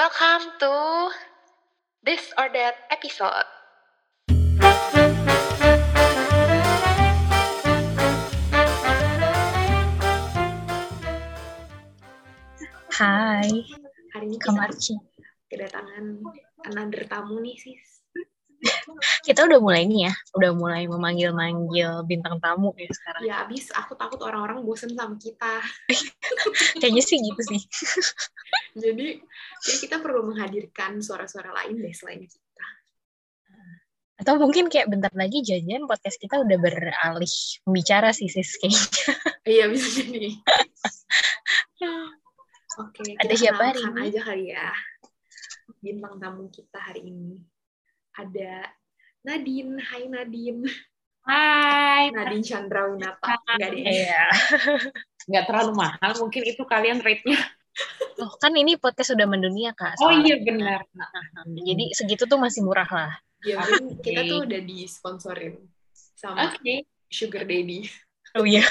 Welcome to this or that episode. Hai, Hari ini Kamarci. kedatangan another tamu nih sis. Kita udah mulai nih ya, udah mulai memanggil-manggil bintang tamu ya sekarang. Ya abis aku takut orang-orang bosen sama kita. Kayaknya sih gitu sih. Jadi ya kita perlu menghadirkan suara-suara lain deh selain kita. Atau mungkin kayak bentar lagi janjian podcast kita udah beralih pembicara sih sis kayaknya. Iya bisa jadi. Oke, Ada siapa hari ini? aja kali ya. Bintang tamu kita hari ini. Ada Nadine. Hai Nadine. Hai, Nadine Chandra Winata. Enggak deh. Iya. nggak terlalu mahal, mungkin itu kalian rate-nya. Oh, kan ini podcast udah mendunia kak. Oh iya benar. Jadi segitu tuh masih murah lah. Ya, Bin, kita tuh udah disponsorin sama Oke, Sugar Daddy. Oh iya.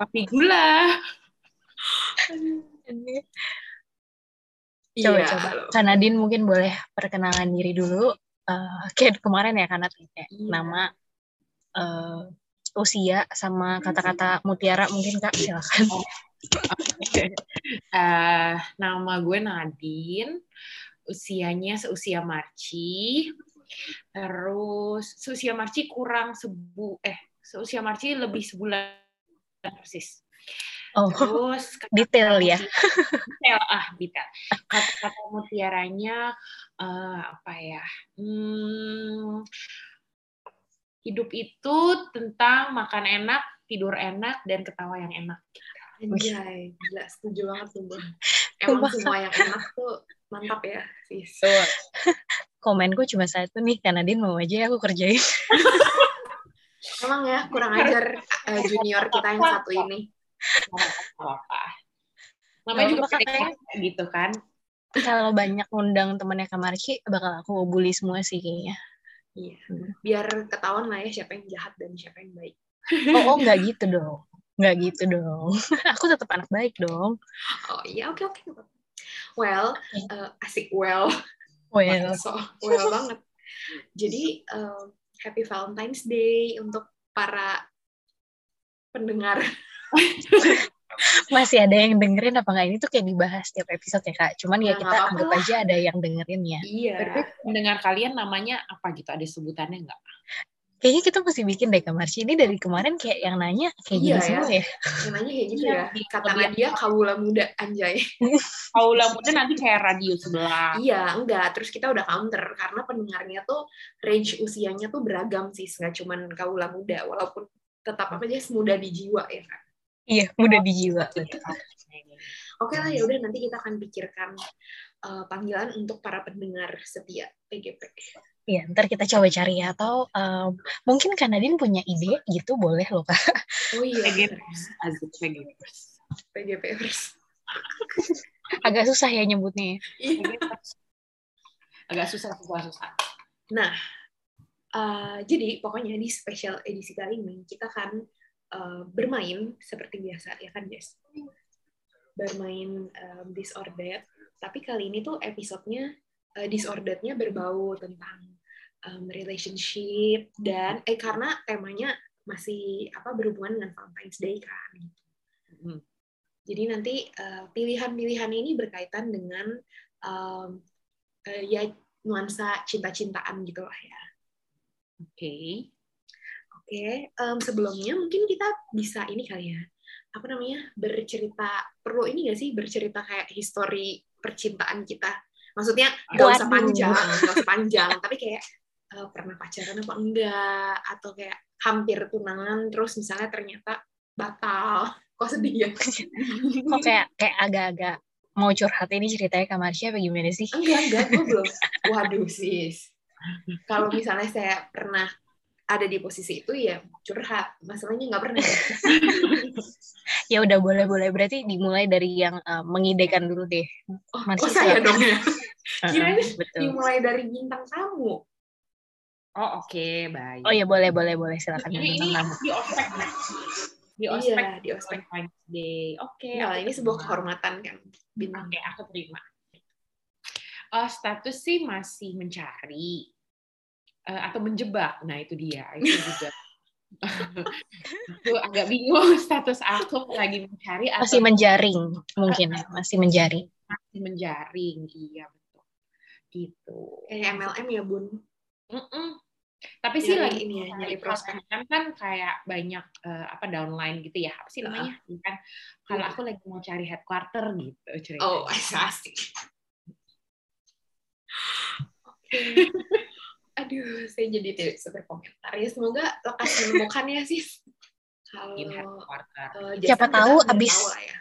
kopi gula. Coba Iya, coba. Nadine mungkin boleh perkenalan diri dulu. Eh, kayak kemarin ya karena kayak Iya. nama eh, usia sama kata-kata mutiara mungkin kak silakan. Eh, nama gue Nadine, usianya seusia Marci. Terus seusia Marci kurang sebu eh seusia Marci lebih sebulan persis. Oh Terus kata- detail ya. detail ah detail kata-kata mutiaranya eh, apa ya Hmm, hidup itu tentang makan enak tidur enak dan ketawa yang enak Anjay, gila setuju banget sumpah. Emang semua yang enak tuh mantap ya, sis. Komenku cuma satu nih karena Nadine mau aja aku kerjain. Emang ya, kurang ajar eh, junior kita yang satu ini. Apa-apa namanya juga PDKT gitu kan Kalau banyak undang temannya Kak Marci bakal aku bully semua sih kayaknya. Iya. Hmm. Biar ketahuan lah ya siapa yang jahat dan siapa yang baik. Oh, oh nggak gitu dong. Nggak gitu dong. aku tetap anak baik dong. Oh iya, oke oke. nggak apa-apa. Well, eh, asik well. Well, So, well banget. Jadi, eh, happy Valentine's Day untuk para pendengar. masih ada yang dengerin apa nggak ini tuh kayak dibahas tiap episode ya kak. Cuman ya Ya, kita apa-apa anggap lah. aja ada yang dengerin ya. Iya. Tapi mendengar kalian namanya apa gitu ada sebutannya nggak Kayaknya kita mesti bikin deh Kak Marci. Ini dari kemarin kayak yang nanya kayak Iya gini ya. semua ya. Namanya kayak gitu Iya, ya. lebih- Kata lebih- Nadia, kawula muda, anjay. Paula muda nanti kayak radio sebelah Iya, enggak. Terus kita udah counter karena pendengarnya tuh range usianya tuh beragam sih, nggak cuman kaula muda, walaupun tetap apa aja muda di jiwa ya kan. Iya, mudah di jiwa. betul. Oke lah ya udah nanti kita akan pikirkan eh, panggilan untuk para pendengar setia PGP. Iya, ntar kita coba cari ya. Atau em, mungkin Kak Nadine punya ide gitu boleh loh Kak. Oh iya, PGPers Azik PGPers PGPers. Agak susah ya nyebutnya. ya. Iya. agak susah susah susah Nah, eh, jadi pokoknya di special edisi kali ini kita akan eh, bermain seperti biasa ya kan Jess? Bermain um, that. Tapi kali ini tuh episodenya eh, disorderednya berbau tentang um, relationship dan eh karena temanya masih apa berhubungan dengan Valentine's Day kan. gitu. Hmm. Jadi nanti eh, pilihan-pilihan ini berkaitan dengan um, eh, ya nuansa cinta-cintaan gitu lah ya. oke Oke, em, sebelumnya mungkin kita bisa ini kali ya, apa namanya, bercerita, perlu ini nggak sih, bercerita kayak histori percintaan kita. Maksudnya nggak usah panjang, nggak usah panjang, tapi kayak eh, pernah pacaran apa enggak, atau kayak hampir tunangan, terus misalnya ternyata batal. Kok sedih ya? Kok kayak kayak agak-agak mau curhat ini ceritanya Kak Marci apa gimana sih? Enggak, enggak, gue belum. Waduh, sis. Kalau misalnya saya pernah ada di posisi itu ya curhat. Masalahnya nggak pernah. Ya udah boleh-boleh. Berarti dimulai dari yang eh, mengidekan dulu deh. Oh, Masih oh saya dong ya. Kirain betul. Dimulai dari bintang tamu. oh oke baik Oh ya boleh boleh boleh silakan ini ini bintang tamu. di ospek kan? di ospek Iya, di ospek. Day oke Nah, aku ini sebuah kehormatan kan bintang. oke aku terima Oh, status sih masih mencari Eh, atau menjebak. Nah, itu dia. Itu juga. aku agak bingung status aku lagi mencari atau Masih menjaring mungkin ya, masih menjaring. masih menjaring. Iya, betul. Gitu. Kayak MLM ya bun. Mm-mm. Tapi sih lagi ini ya, nyari prospek. kan kan kayak banyak eh, apa downline gitu ya apa sih namanya kan kalau Iya. aku lagi mau cari headquarter gitu ceritanya. Oh, asik. Aduh, saya jadi tidak bisa berkomentar ya. Semoga lekas menemukannya sih. Kalau eh, Siapa tahu abis- tahu ya.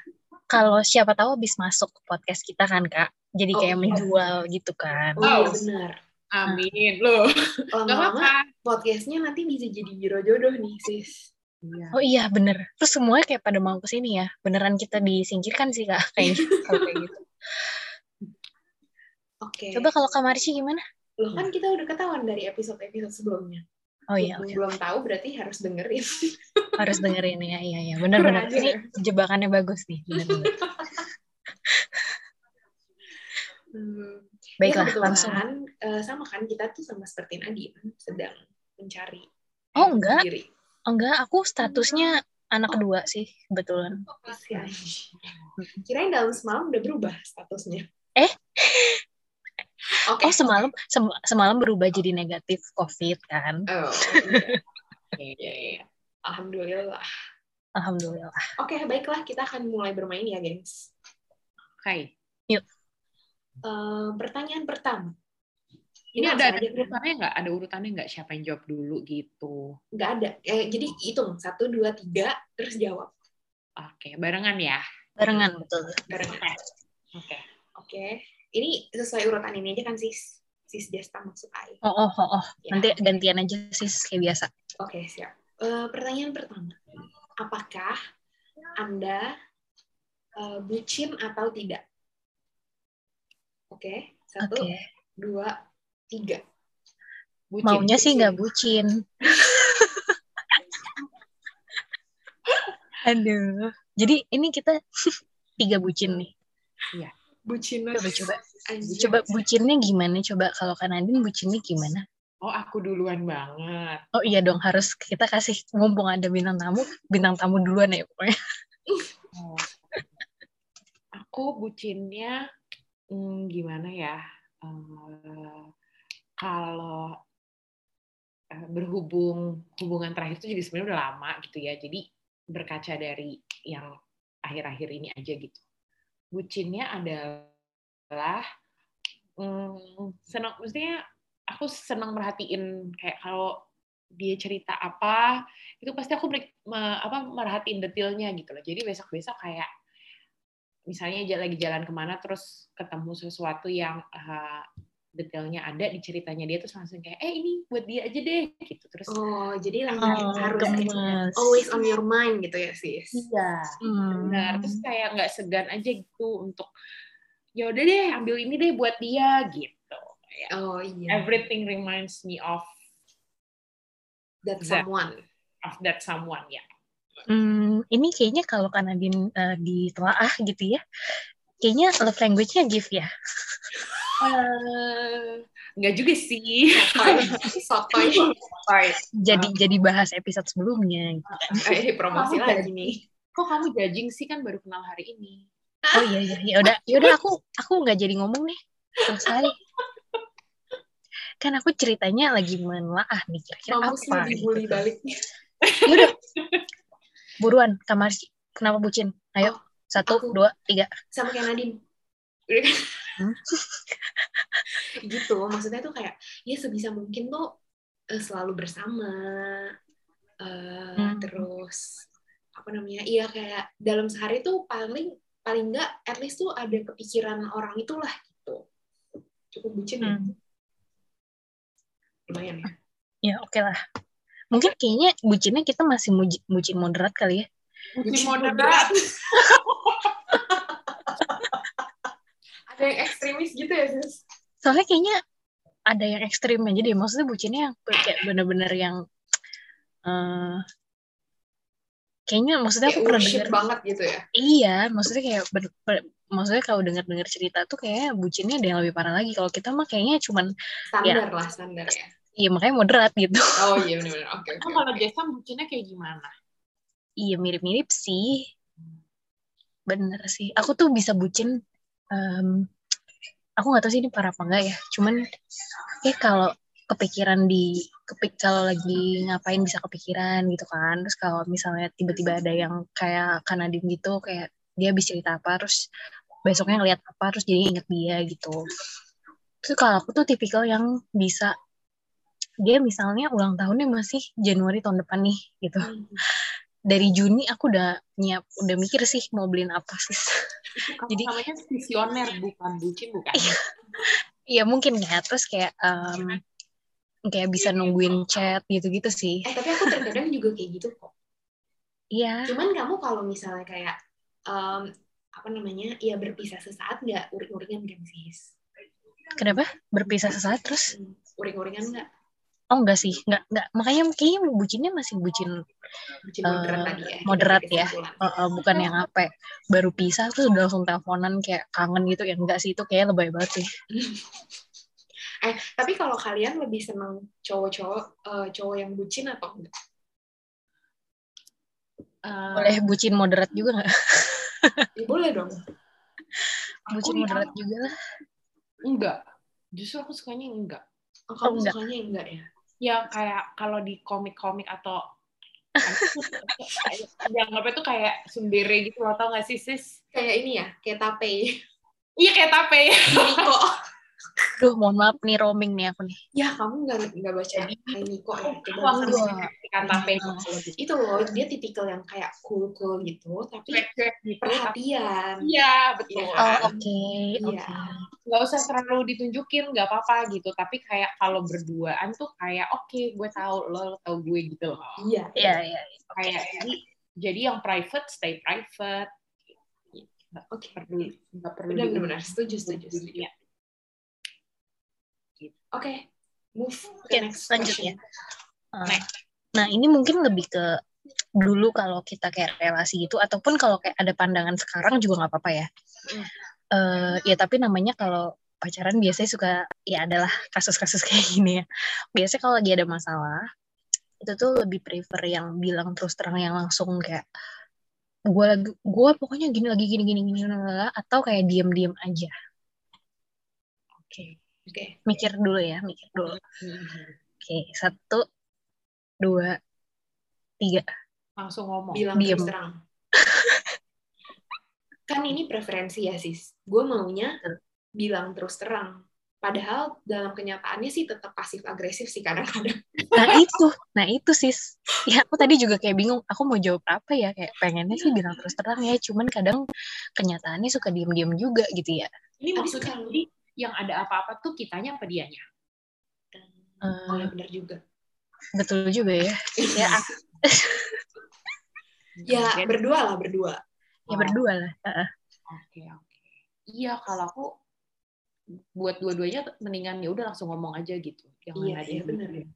Kalau siapa tahu habis masuk ke podcast kita kan kak, jadi Oh, kayak iya. menjual gitu kan. Oh, Oh. benar. amin loh nggak Lama-lama apa-apa podcastnya nanti bisa jadi biro jodoh nih, sis. Iya. Oh iya bener. Terus semuanya kayak pada mau ke sini ya. Beneran kita disingkirkan sih kak kayaknya. kalau kayak gitu. Oke. Coba kalau Kak Marci gimana? Loh kan kita udah ketahuan dari episode-episode sebelumnya. Oh iya, oke. belum tahu berarti harus dengerin. harus dengerin ya. Iya iya. Kurang ajar Ini ya. jebakannya bagus nih. Bener-bener. Hmm. Baiklah ya, langsung. eh, sama kan kita tuh sama seperti Nadine sedang mencari Oh enggak, diri. oh, enggak. Aku statusnya anak kedua sih kebetulan. Ya. Kirain dalam semalam udah berubah statusnya. Eh? Oke. Oh semalam sem- semalam berubah jadi negatif COVID kan. Oh, iya. Iya, iya. Alhamdulillah. Alhamdulillah. Oke, baiklah kita akan mulai bermain ya, gengs. Oke. Eh, pertanyaan pertama. Ini ada, ada urutannya nggak? Ada urutannya nggak? Siapa yang jawab dulu gitu? Nggak ada. Eh, jadi hitung satu, dua, tiga, terus jawab. Oke, barengan ya. Barengan betul. Barengan. Oke. Oke. Ini sesuai urutan ini aja kan, sis? Sis Desta maksud Ai. Oh oh oh, oh. Ya. nanti gantian aja sih kayak biasa. Oke, siap. Eh, pertanyaan pertama. Apakah Anda eh, bucin atau tidak? Oke, satu, Oke. dua, tiga. Bucin. Maunya sih nggak bucin. Aduh. Jadi ini kita tiga bucin nih. Bucin Coba coba. Anjir. Coba bucinnya gimana? Coba kalau kan Nadine bucinnya gimana? Oh, aku duluan banget. Oh iya dong harus kita kasih mumpung ada bintang tamu, bintang tamu duluan ya pokoknya. Oh. Aku bucinnya hmm, gimana ya? Eh, kalau eh, berhubung hubungan terakhir itu juga sebenarnya udah lama gitu ya. Jadi berkaca dari yang akhir-akhir ini aja gitu. Bucinnya adalah hmm, senang, maksudnya aku senang merhatiin kayak kalau dia cerita apa itu pasti aku me- apa merhatiin detailnya gitu loh. Jadi besok-besok kayak misalnya lagi jalan ke mana terus ketemu sesuatu yang eh, detailnya ada di ceritanya dia terus langsung kayak eh ini buat dia aja deh gitu terus Oh, jadi lagi Oh, harus gemes. always on your mind gitu ya, sis. iya Hmm. benar terus kayak nggak segan aja gitu untuk ya udah deh ambil ini deh buat dia gitu ya Oh iya. everything reminds me of That That. someone. of that someone ya Hmm, ini kayaknya kalau kan Nadine eh, ditelaah gitu ya, kayaknya love language-nya gift ya. Eh, nggak juga sih Sotoy. Sotoy. Jadi jadi bahas episode sebelumnya gitu kan. Eh, promosi Kamu lagi nih. kok kamu judging sih kan baru kenal hari ini Oh iya iya ya udah ya udah aku aku nggak jadi ngomong nih selesai. Kan aku ceritanya lagi menelaah nih kira-kira apa. dibully gitu. balik. Yaudah. Buruan, kamar kenapa bucin? Ayo, Oh, satu, aku. dua, tiga. Sama kayak Nadine. Gitu, maksudnya tuh kayak, ya sebisa mungkin tuh eh, selalu bersama. eh, Hmm. Terus, apa namanya, iya kayak dalam sehari tuh paling paling enggak at least tuh ada kepikiran orang itulah gitu. Cukup bucin ya. Hmm. Lumayan ya. Ya oke lah. Mungkin kayaknya bucinnya kita masih muji- bucin moderat kali ya. bucin Bucin moderat Ada yang ekstremis gitu ya, sis? Soalnya kayaknya ada yang ekstrim aja deh. Maksudnya bucinnya yang kayak bener-bener yang eh kayaknya maksudnya aku Kayak pernah dengar banget gitu ya. iya maksudnya kayak ber- ber- maksudnya kalau dengar-dengar cerita tuh kayaknya bucinnya ada yang lebih parah lagi. Kalau kita mah kayaknya cuman Standar lah, standar ya. iya makanya moderat gitu. Oh iya benar-benar. Oke oke. Emang kalau oke. Jessa bucinnya kayak gimana? Iya mirip-mirip sih. Bener sih. Aku tuh bisa bucin. Em, aku nggak tahu sih ini parah apa enggak ya. Cuman kayak kalau kepikiran di kepik kalau lagi ngapain bisa kepikiran gitu kan. Terus kalau misalnya tiba-tiba ada yang kayak Kanadin gitu kayak dia habis cerita apa terus besoknya ngeliat apa terus jadi inget dia gitu. Terus kalau aku tuh tipikal yang bisa dia misalnya ulang tahunnya masih Januari tahun depan nih gitu Hmm. Dari Juni aku udah nyiap udah mikir sih mau beliin apa sih. Jadi- namanya visioner bukan bucin bukan? Iya. Mungkin ya. Terus kayak em, kayak bisa nungguin chat gitu-gitu sih. Eh tapi aku terkadang juga kayak gitu kok. iya. Cuman kamu kalau misalnya kayak em, apa namanya, ya berpisah sesaat nggak? Uring-uringan kan sis? kenapa? Berpisah sesaat terus? Hmm, Uring-uringan nggak? Oh enggak sih enggak enggak makanya kayaknya bucinnya masih bucin Bucin Eh, moderat tadi ya. moderat ya. eh, eh, bukan yang apa ya, baru pisah terus udah langsung teleponan kayak kangen gitu ya enggak sih itu kayak lebay banget sih Eh, tapi kalau kalian lebih seneng cowok-cowok eh, cowok yang bucin atau enggak? Eh, boleh bucin moderat juga nggak Ya, boleh dong. aku bucin moderat juga lah enggak. Justru aku sukanya enggak. Oh, kamu enggak. sukanya enggak ya? Ya kayak kalau di komik-komik atau dianggapnya tuh kayak sendiri gitu loh, tau gak sih sis? Kayak ini ya, kayak tape. Iya kayak tape. Niko. Duh mohon maaf nih roaming nih aku nih Ya, kamu nggak nggak baca Hai Niko ya? Coba Hmm. kalau gitu. itu loh, dia tipikal yang kayak cool-cool gitu, tapi gitu. perhatian. Iya, betul. Iya. oh oke Iya. oke nggak usah terlalu ditunjukin nggak apa-apa gitu tapi kayak kalau berduaan tuh kayak oke gue tahu lo, lo tahu gue gitu loh Iya. iya iya kayak jadi jadi yang private stay private nggak Oke. perlu nggak perlu Benar, di- benar, benar. Setuju, setuju, setuju. Iya. Oke, move Oke, ke next lanjut question. ya. Uh, Nah, ini mungkin lebih ke dulu kalau kita kayak relasi gitu, ataupun kalau kayak ada pandangan sekarang juga nggak apa-apa ya. Eh, ya tapi namanya kalau pacaran biasanya suka ya adalah kasus-kasus kayak gini ya. Biasanya kalau lagi ada masalah itu tuh lebih prefer yang bilang terus terang yang langsung kayak gue lagi gue pokoknya gini lagi gini gini gini atau kayak diem-diem aja. Oke, Oke. mikir dulu ya, mikir dulu. Oke, satu, dua, tiga. langsung ngomong Bilang Diem. terus terang. kan ini preferensi ya, sis. Gue maunya bilang terus terang. Padahal dalam kenyataannya sih tetap pasif agresif sih kadang-kadang. Nah itu, nah itu sis. Ya aku tadi juga kayak bingung, aku mau jawab apa ya? Kayak pengennya sih bilang terus terang ya, cuman kadang kenyataannya suka diem-diem juga gitu ya. ini maksudnya jadi yang ada apa-apa tuh kitanya apa dianya Eh, Oh ya benar juga. betul juga ya. Ya, aku, Ya berdua lah berdua. ya berdua lah. Oke oke. Iya kalau aku buat dua-duanya mendingan ya udah langsung ngomong aja gitu. Jangan Iya, ada iya, yang bener. bikin.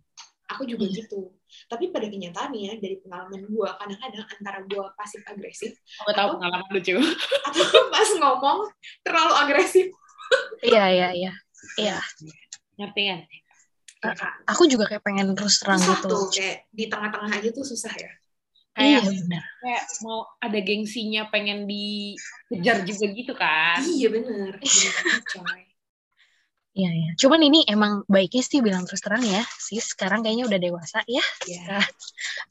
Aku juga Iya. gitu. Tapi pada kenyataannya dari pengalaman gue kadang-kadang antara gue pasif agresif Aku tahu pengalaman lucu. atau pas ngomong terlalu agresif. Iya, iya, iya. Iya, Ngerti kan? Aku juga kayak pengen terus terang Susah gitu. tuh kayak di tengah-tengah aja tuh susah ya. Iya, Kayak benar. kayak mau ada gengsinya pengen dikejar juga gitu kan. Iya banget, coy. Iya, iya. Cuman ini emang baiknya sih bilang terus terang ya. Sis, sekarang kayaknya udah dewasa ya. Ya.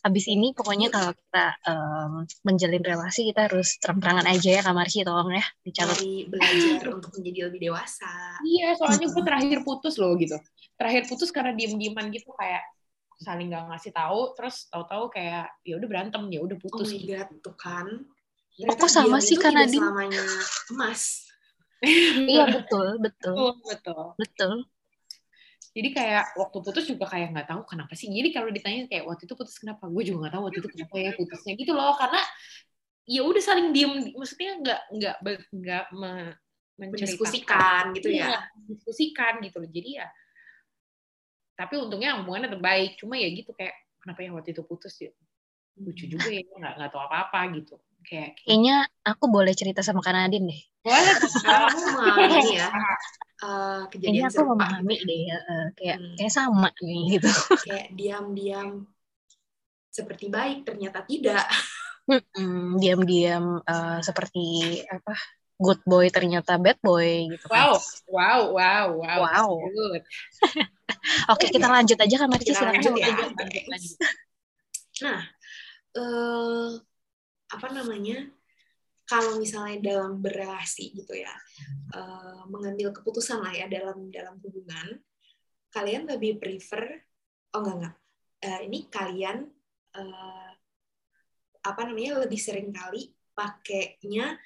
Abis ini pokoknya kalau kita em, menjalin relasi kita harus terang-terangan aja ya Kak Marci tolong ya dicatat. Belajar untuk menjadi lebih dewasa. Iya, soalnya gue terakhir putus loh gitu. Terakhir putus karena diem-dieman gitu kayak saling gak ngasih tahu, terus tahu-tahu kayak ya udah berantem, ya udah Oh putus. my gitu. god, tuh kan. kok sama diam sih, tidak Nadine? selamanya emas. Iya betul, betul, Betul, betul. betul. Jadi kayak waktu putus juga kayak nggak tahu kenapa sih. Jadi kalau ditanya kayak waktu itu putus kenapa, gue juga nggak tahu waktu itu kenapa ya putusnya gitu loh. Karena ya udah saling diem, maksudnya nggak nggak nggak me-. Mendiskusikan gitu ya. mendiskusikan gitu loh. Jadi ya, tapi untungnya hubungannya terbaik. Cuma ya gitu kayak kenapa ya waktu itu putus ya lucu juga ya nggak nggak tahu apa apa gitu. Kayak Kayaknya aku boleh cerita sama Kak Nadine deh. Boleh. Ini ya eh, Kayaknya kejadian aku serupa memahami deh, eh, kayak Hmm. kayak sama nih gitu. ya. kayak diam-diam seperti baik ternyata tidak Mm-mm, Diam-diam eh, seperti apa? Good boy ternyata bad boy gitu kan. Wow, wow, wow, wow. Wow. Good. Oke, kita lanjut aja kan Marici Kita silakan. lanjut ya. Lanjut, Oke. lanjut. Nah, eh, apa namanya? Kalau misalnya dalam berrelasi gitu ya, eh, mengambil keputusan lah ya dalam dalam hubungan, kalian lebih prefer, oh enggak enggak, Eh, ini kalian eh, apa namanya lebih sering kali pakainya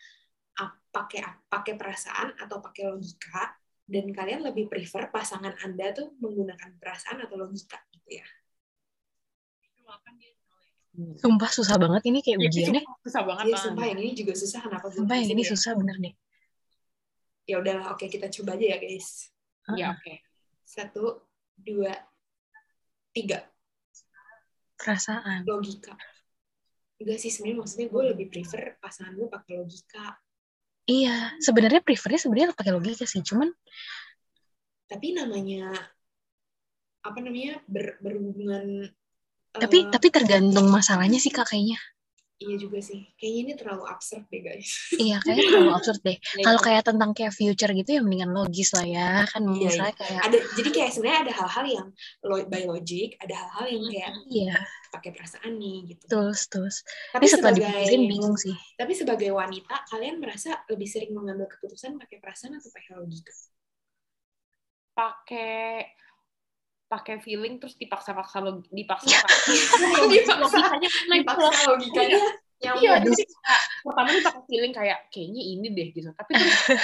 pakai pakai perasaan atau pakai logika dan kalian lebih prefer pasangan anda tuh menggunakan perasaan atau logika gitu ya. Sumpah susah banget ini kayak Iya, ujiannya. susah- susah banget. Iya, ah. sumpah yang ini juga susah kenapa Sumpah yang ini ya? susah bener deh. Ya udahlah, oke kita coba aja ya guys. Iya, oke. Satu, dua, tiga. Perasaan. Logika. Enggak sih, sebenarnya maksudnya gue lebih prefer pasangan gue pakai logika. Iya, sebenarnya prefernya sebenarnya pakai logika sih, cuman Tapi namanya apa namanya ber- berhubungan. Tapi eh, tapi tergantung masalahnya sih kak kayaknya. iya juga sih. Kayaknya ini terlalu absurd deh guys. Iya, kayaknya terlalu absurd deh. Iya, Kalau kayak tentang kayak future gitu ya mendingan logis lah ya. Kan Iya, misalnya kayak Ada jadi kayak sebenarnya ada hal-hal yang lo- by logic, ada hal-hal yang kayak iya, pakai perasaan nih gitu. terus terus. Tapi Tapi setelah sebagai dipikirin bingung sih. Tapi sebagai wanita, kalian merasa lebih sering mengambil keputusan pakai perasaan atau pakai logika? pakai pakai feeling terus dipaksa-paksa lo dipaksa dipaksa. Logikanya naik Dipaksa logikanya. Iya, jadi kayak, pertama nih pakai feeling kayak kayaknya ini deh gitu. Tapi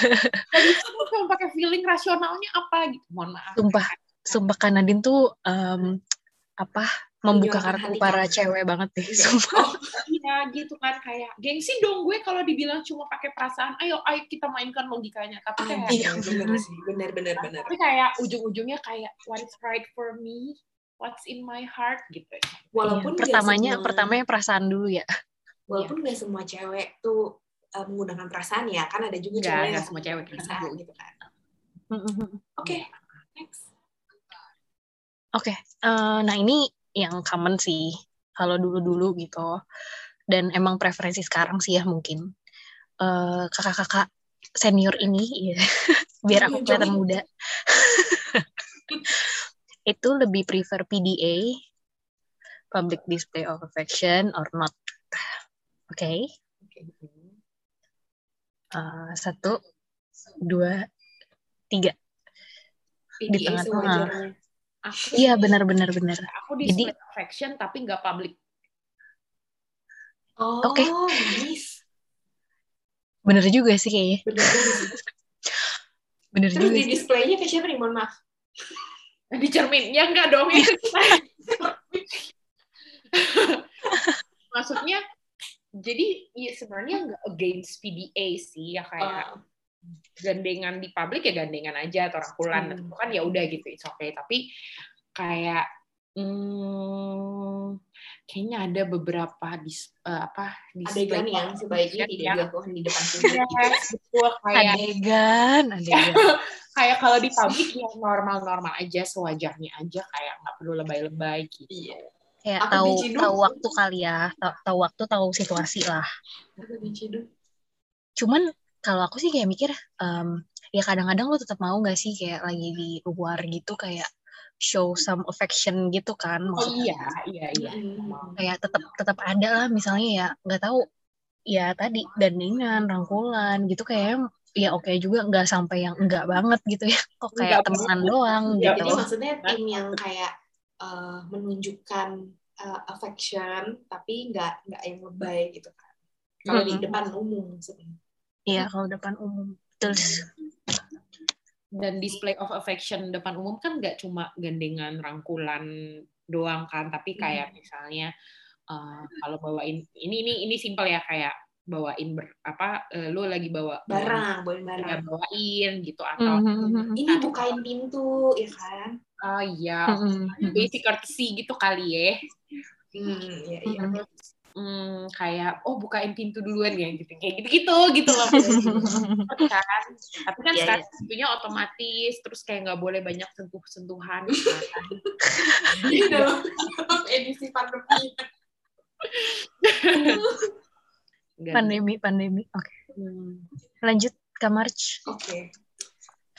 terus aku cuma pakai feeling rasionalnya apa gitu. Mohon maaf. Sumpah, sumpah Kak Nadine tuh em, apa membuka Menyuarakan kartu hati para kamu. cewek banget deh. Iya. Sumpah. Iya gitu kan kayak gengsi dong gue kalau dibilang cuma pakai perasaan. Ayo ayo kita mainkan logikanya. Tapi kayak Iya, bener sih, bener bener bener. tapi kayak ujung-ujungnya kayak what's right for me, what's in my heart gitu. Walaupun Iya, nggak pertamanya semua- pertamanya perasaan dulu ya. walaupun nggak semua cewek tuh uh, menggunakan perasaan ya, kan ada juga Enggak, cewek yang semua cewek perasaan gitu. gitu kan. Oke, next. Oke, eh, nah ini yang common sih kalau dulu-dulu gitu. Dan emang preferensi sekarang sih ya mungkin Eh, kakak-kakak senior ini, ya, biar aku Iya, kelihatan muda, itu lebih prefer PDA, public display of affection or not. Oke, Oke. Eh, satu, dua, tiga. PDA tengah-tengah. Aku Iya benar-benar benar. aku Jadi- display affection tapi nggak public. Oh, Oke. nice. Bener juga sih kayaknya. Bener. Bener Terus juga di sih. displaynya ke siapa nih? Mohon maaf. Di cermin, ya enggak dong. itu Maksudnya, jadi ya sebenarnya nggak against PDA sih, ya kayak Oh, gandengan di publik ya gandengan aja atau rangkulan Hmm. itu kan ya udah gitu it's okay tapi kayak hmm, kayaknya ada beberapa dis, eh, apa adegan yang sebaiknya tidak dilakukan di depan publik. gitu. Yes, betul kayak Adegan, adegan. kayak kalau di publik ya normal-normal aja sewajarnya aja kayak nggak perlu lebay-lebay gitu. Iya. Kayak Aku tahu tahu waktu kali ya, tahu, tahu waktu, tahu situasi lah. Cuman kalau aku sih kayak mikir, em, ya kadang-kadang lo tetap mau gak sih kayak lagi di luar gitu kayak show some affection gitu kan? Oh Maksudnya iya, iya, iya. Mm. kayak tetap tetap ada lah misalnya ya nggak tahu ya tadi dandingan, rangkulan gitu kayak ya oke juga nggak sampai yang enggak banget gitu ya kok kayak Enggak temenan doang Iya, gitu Jadi maksudnya tim yang kayak uh, menunjukkan uh, affection tapi nggak nggak yang lebay gitu kan. Kalau di Mm-mm. depan umum maksudnya. Iya kalau depan umum terus Dan display of affection depan umum kan nggak cuma gandengan rangkulan doang kan, tapi kayak misalnya eh, kalau bawain ini ini ini simpel ya kayak bawain ber, apa eh, lu lagi bawa Barang, bawain ya, barang. bawain gitu atau Mhm, Ini bukain pintu, ya kan? oh iya mhm, mhm. basic courtesy gitu kali ya Hmm, iya iya. Terus, mm, kayak oh bukain pintu duluan ya gitu kayak gitu gitu gitu loh kan tapi kan Iya, sekarang pintunya otomatis terus kayak nggak boleh banyak sentuh sentuhan Ini dalam dalam edisi pandemi. pandemi, pandemi. Oke, Hmm. lanjut Kak March. Oke.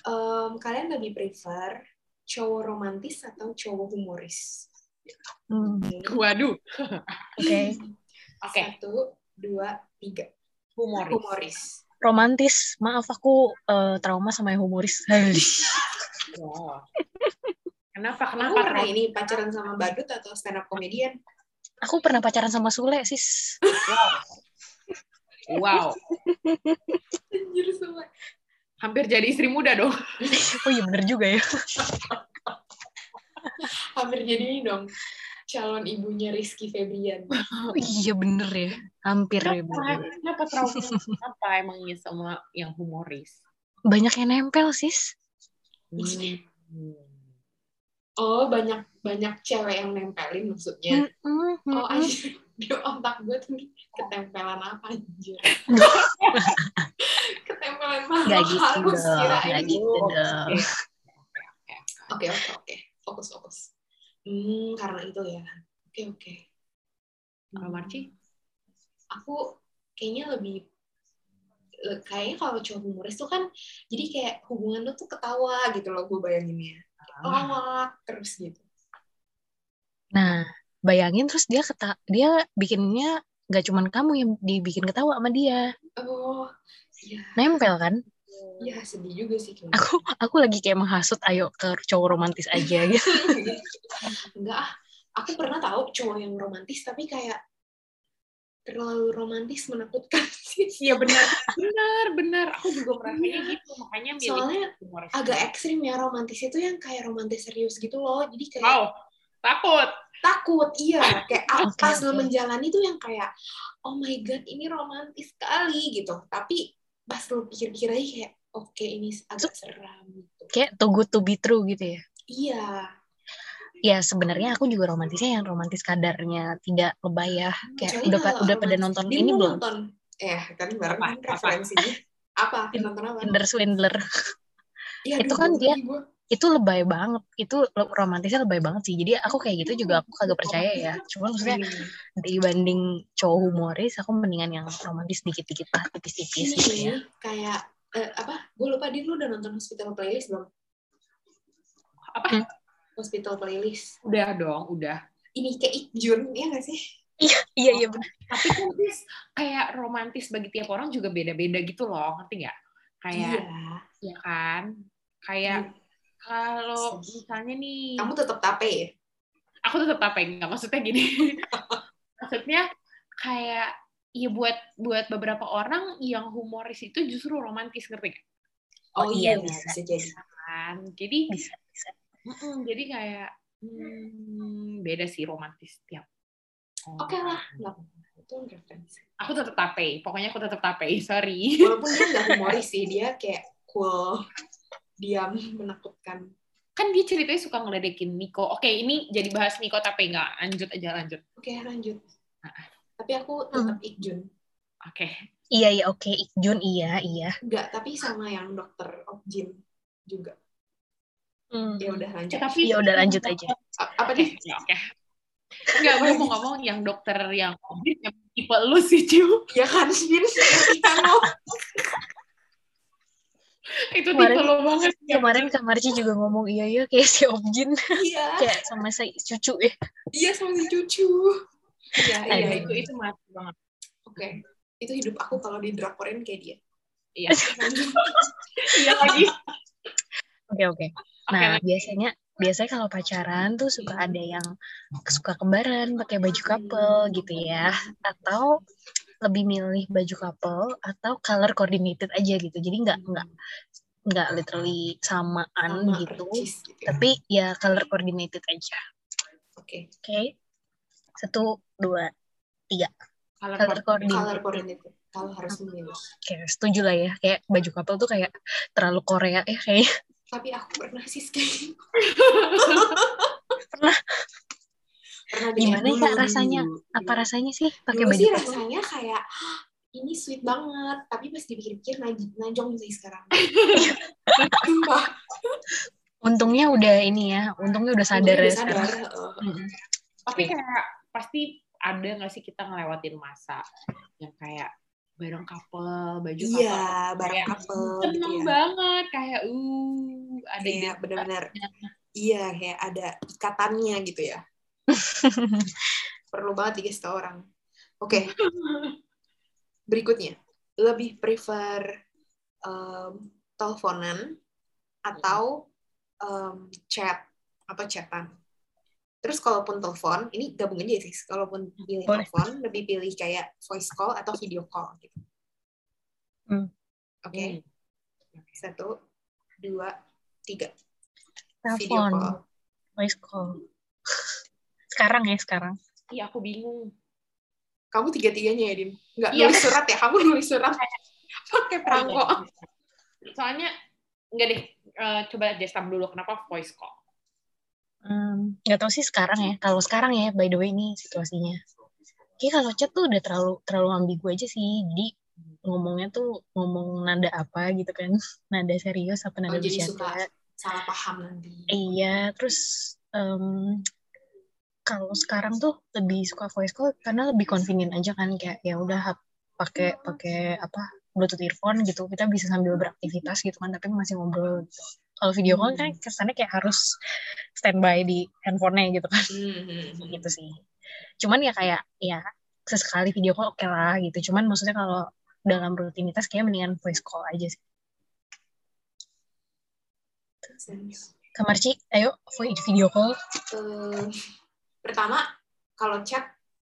Em, kalian lebih prefer cowok romantis atau cowok humoris? Hmm, waduh Oke, oke Satu, dua, tiga. humoris Humoris. romantis. Maaf aku eh, trauma sama yang humoris. Wow. kenapa Kamu kenapa pernah Ro? ini pacaran sama badut atau stand up comedian? aku pernah pacaran sama Sule, sis. wow Anjir semua. hampir jadi istri muda dong Oh iya bener juga ya. Hampir jadi ini dong. Calon ibunya Rizky Febrian. Oh, iya bener ya. Hampir ya. kenapa bener. kenapa trauma kenapa emangnya sama yang humoris Banyak yang nempel, sis. Hmm. Oh, banyak banyak cewek yang nempelin maksudnya. Mm-mm, Oh, mm-mm. anjir. Di otak gue tuh ketempelan apa anjir. ketempelan makhluk Gak gitu halus dong, gak gitu Oh, dong. Oke, oke, oke. Fokus, fokus. Hmm, karena itu ya. Oke, oke. Kalau Marci? Aku kayaknya lebih le- kayaknya kalau cowok humoris tuh kan jadi kayak hubungan lu tuh ketawa gitu loh gue bayanginnya lawak terus gitu Nah, bayangin terus dia keta dia bikinnya gak cuman kamu yang dibikin ketawa sama dia. oh iya Nempel kan? Iya sedih juga sih kalau Aku aku lagi kayak menghasut ayo ke cowok romantis aja gitu. enggak ah aku pernah tahu cowok yang romantis tapi kayak terlalu romantis menakutkan sih Iya benar, benar, benar. Aku juga merasanya gitu, makanya milih soalnya humoris. agak ekstrim ya romantis itu yang kayak romantis serius gitu loh jadi kayak Wow, takut. takut iya kayak Oke, pas oke. menjalani tuh yang kayak oh my god ini romantis sekali gitu tapi pas lu pikir-pikir aja kayak oke ini agak seram gitu Kayak too good to be true gitu ya. iya Ya sebenarnya aku juga romantisnya yang romantis kadarnya tidak lebay ya. Kayak Kecuali udah udah pada romantis. nonton Dia ini belum? nonton eh kan bareng Apa? kan Apa? referensinya apa nonton apa Tinder Swindler. Iya, itu kan dia- gua. Itu lebay banget. Itu romantisnya lebay banget sih. Jadi aku kayak gitu juga aku kagak percaya ya. Cuma maksudnya Hmm. dibanding cowok humoris aku mendingan yang romantis dikit-dikit lah tipis-tipis ini gitu ya. kayak eh, apa gue lupa dia lu udah nonton hospital playlist belum Apa? Hmm. hospital playlist Udah dong, udah. ini kayak Ikjun ya nggak sih Iya iya benar. Tapi kan Tis, kayak romantis bagi tiap orang juga beda-beda gitu loh, ngerti nggak? Kayak, iya ya kan? Kayak kalau misalnya nih, kamu tetap tape ya aku tetap apa nggak maksudnya gini. maksudnya kayak ya buat buat beberapa orang yang humoris itu justru romantis ngerti nggak? Oh iya, iya bisa. bisa jadi kan jadi Bisa bisa. mm-mm, jadi kayak hmm, beda sih romantis tiap oke lah nggak apa-apa. itu referensi aku tetap tape pokoknya aku tetap tape sorry walaupun dia nggak humoris sih dia kayak cool diam menakutkan kan dia ceritanya suka ngeledekin Niko oke ini jadi bahas Niko tape nggak lanjut aja lanjut oke lanjut Ah. tapi aku tetap Ikjun oke Iya iya oke Ikjun iya iya. Enggak, tapi sama yang dokter Okjin juga. Hmm. Ya udah lanjut. tapi Ya udah lanjut aja. A- Apa oke ya, oke Enggak, gue mau ngomong yang dokter yang COVID yang tipe lu sih, Ciu. Ya kan. Kita mau. Itu Kemarin- tipe lu banget. Kemarin Kak Marci juga ngomong iya iya kayak si Objin Iya. kayak sama si cucu ya. Iya sama si cucu. Iya, iya. Iya, itu. itu, mati banget. Oke. Itu hidup aku kalau di drakorin kayak dia. Iya. Iya lagi. Oke oke. Oke, Nah lanjut. biasanya biasanya kalau pacaran tuh suka ada yang suka kembaran pakai baju couple gitu ya atau lebih milih baju couple atau color coordinated aja gitu jadi nggak nggak nggak literally samaan Sama gitu percis gitu ya. tapi ya color coordinated aja Oke. oke satu dua Color color coordinated Color coordinated. Kalau harus memilih. oke setuju lah ya kayak baju couple tuh kayak terlalu Korea ya kayak Tapi aku pernah sih kayak Pernah? Gimana ya, Kak, rasanya? dulu. Apa rasanya sih pakai baju sih rasanya kayak "Hah, ini sweet banget tapi pas dipikir-pikir naj- najong sih sekarang Untungnya udah ini ya, untungnya udah sadar udah ya sadar. Mm-mm. Tapi kayak pasti ada nggak sih kita ngelewatin masa yang kayak bareng couple, baju couple. iya barang Kayak couple gitu Seneng ya banget kayak uh ada ide- benar-benar iya kayak ada ikatannya gitu ya perlu banget dikasih tau orang. Oke. Berikutnya. Lebih prefer um, teleponan atau um, chat atau chatan? Terus kalaupun telepon ini gabung aja sih. Kalaupun pilih Boleh. telepon lebih pilih kayak voice call atau video call gitu. Hmm. oke. Hmm. satu dua tiga. Video Telepon, call. Voice call. Sekarang ya, sekarang. Iya aku bingung. kamu tiga tiganya ya din nggak Iya. nulis surat ya kamu nulis surat pakai perangko Soalnya enggak deh. eh, coba Destam dulu kenapa voice call? Hmm, nggak tahu sih sekarang ya. Kalau sekarang ya, by the way ini situasinya. Kayak kalau chat tuh udah terlalu terlalu ambigu aja sih. Jadi ngomongnya tuh ngomong nada apa gitu kan. Nada serius apa nada Oh, jadi bercanda. suka salah paham nanti Iya, terus em, kalau sekarang tuh lebih suka voice call karena lebih convenient aja kan kayak ya udah pakai pakai apa bluetooth earphone gitu kita bisa sambil beraktivitas gitu kan tapi masih ngobrol gitu. Kalau video call kan kesannya kayak harus standby di handphonenya gitu kan Hmm, gitu sih. Cuman ya kayak ya sesekali video call oke lah gitu. Cuman maksudnya kalau dalam rutinitas kayak mendingan voice call aja sih. Kamar Ci, ayo video call. Eh, pertama kalau chat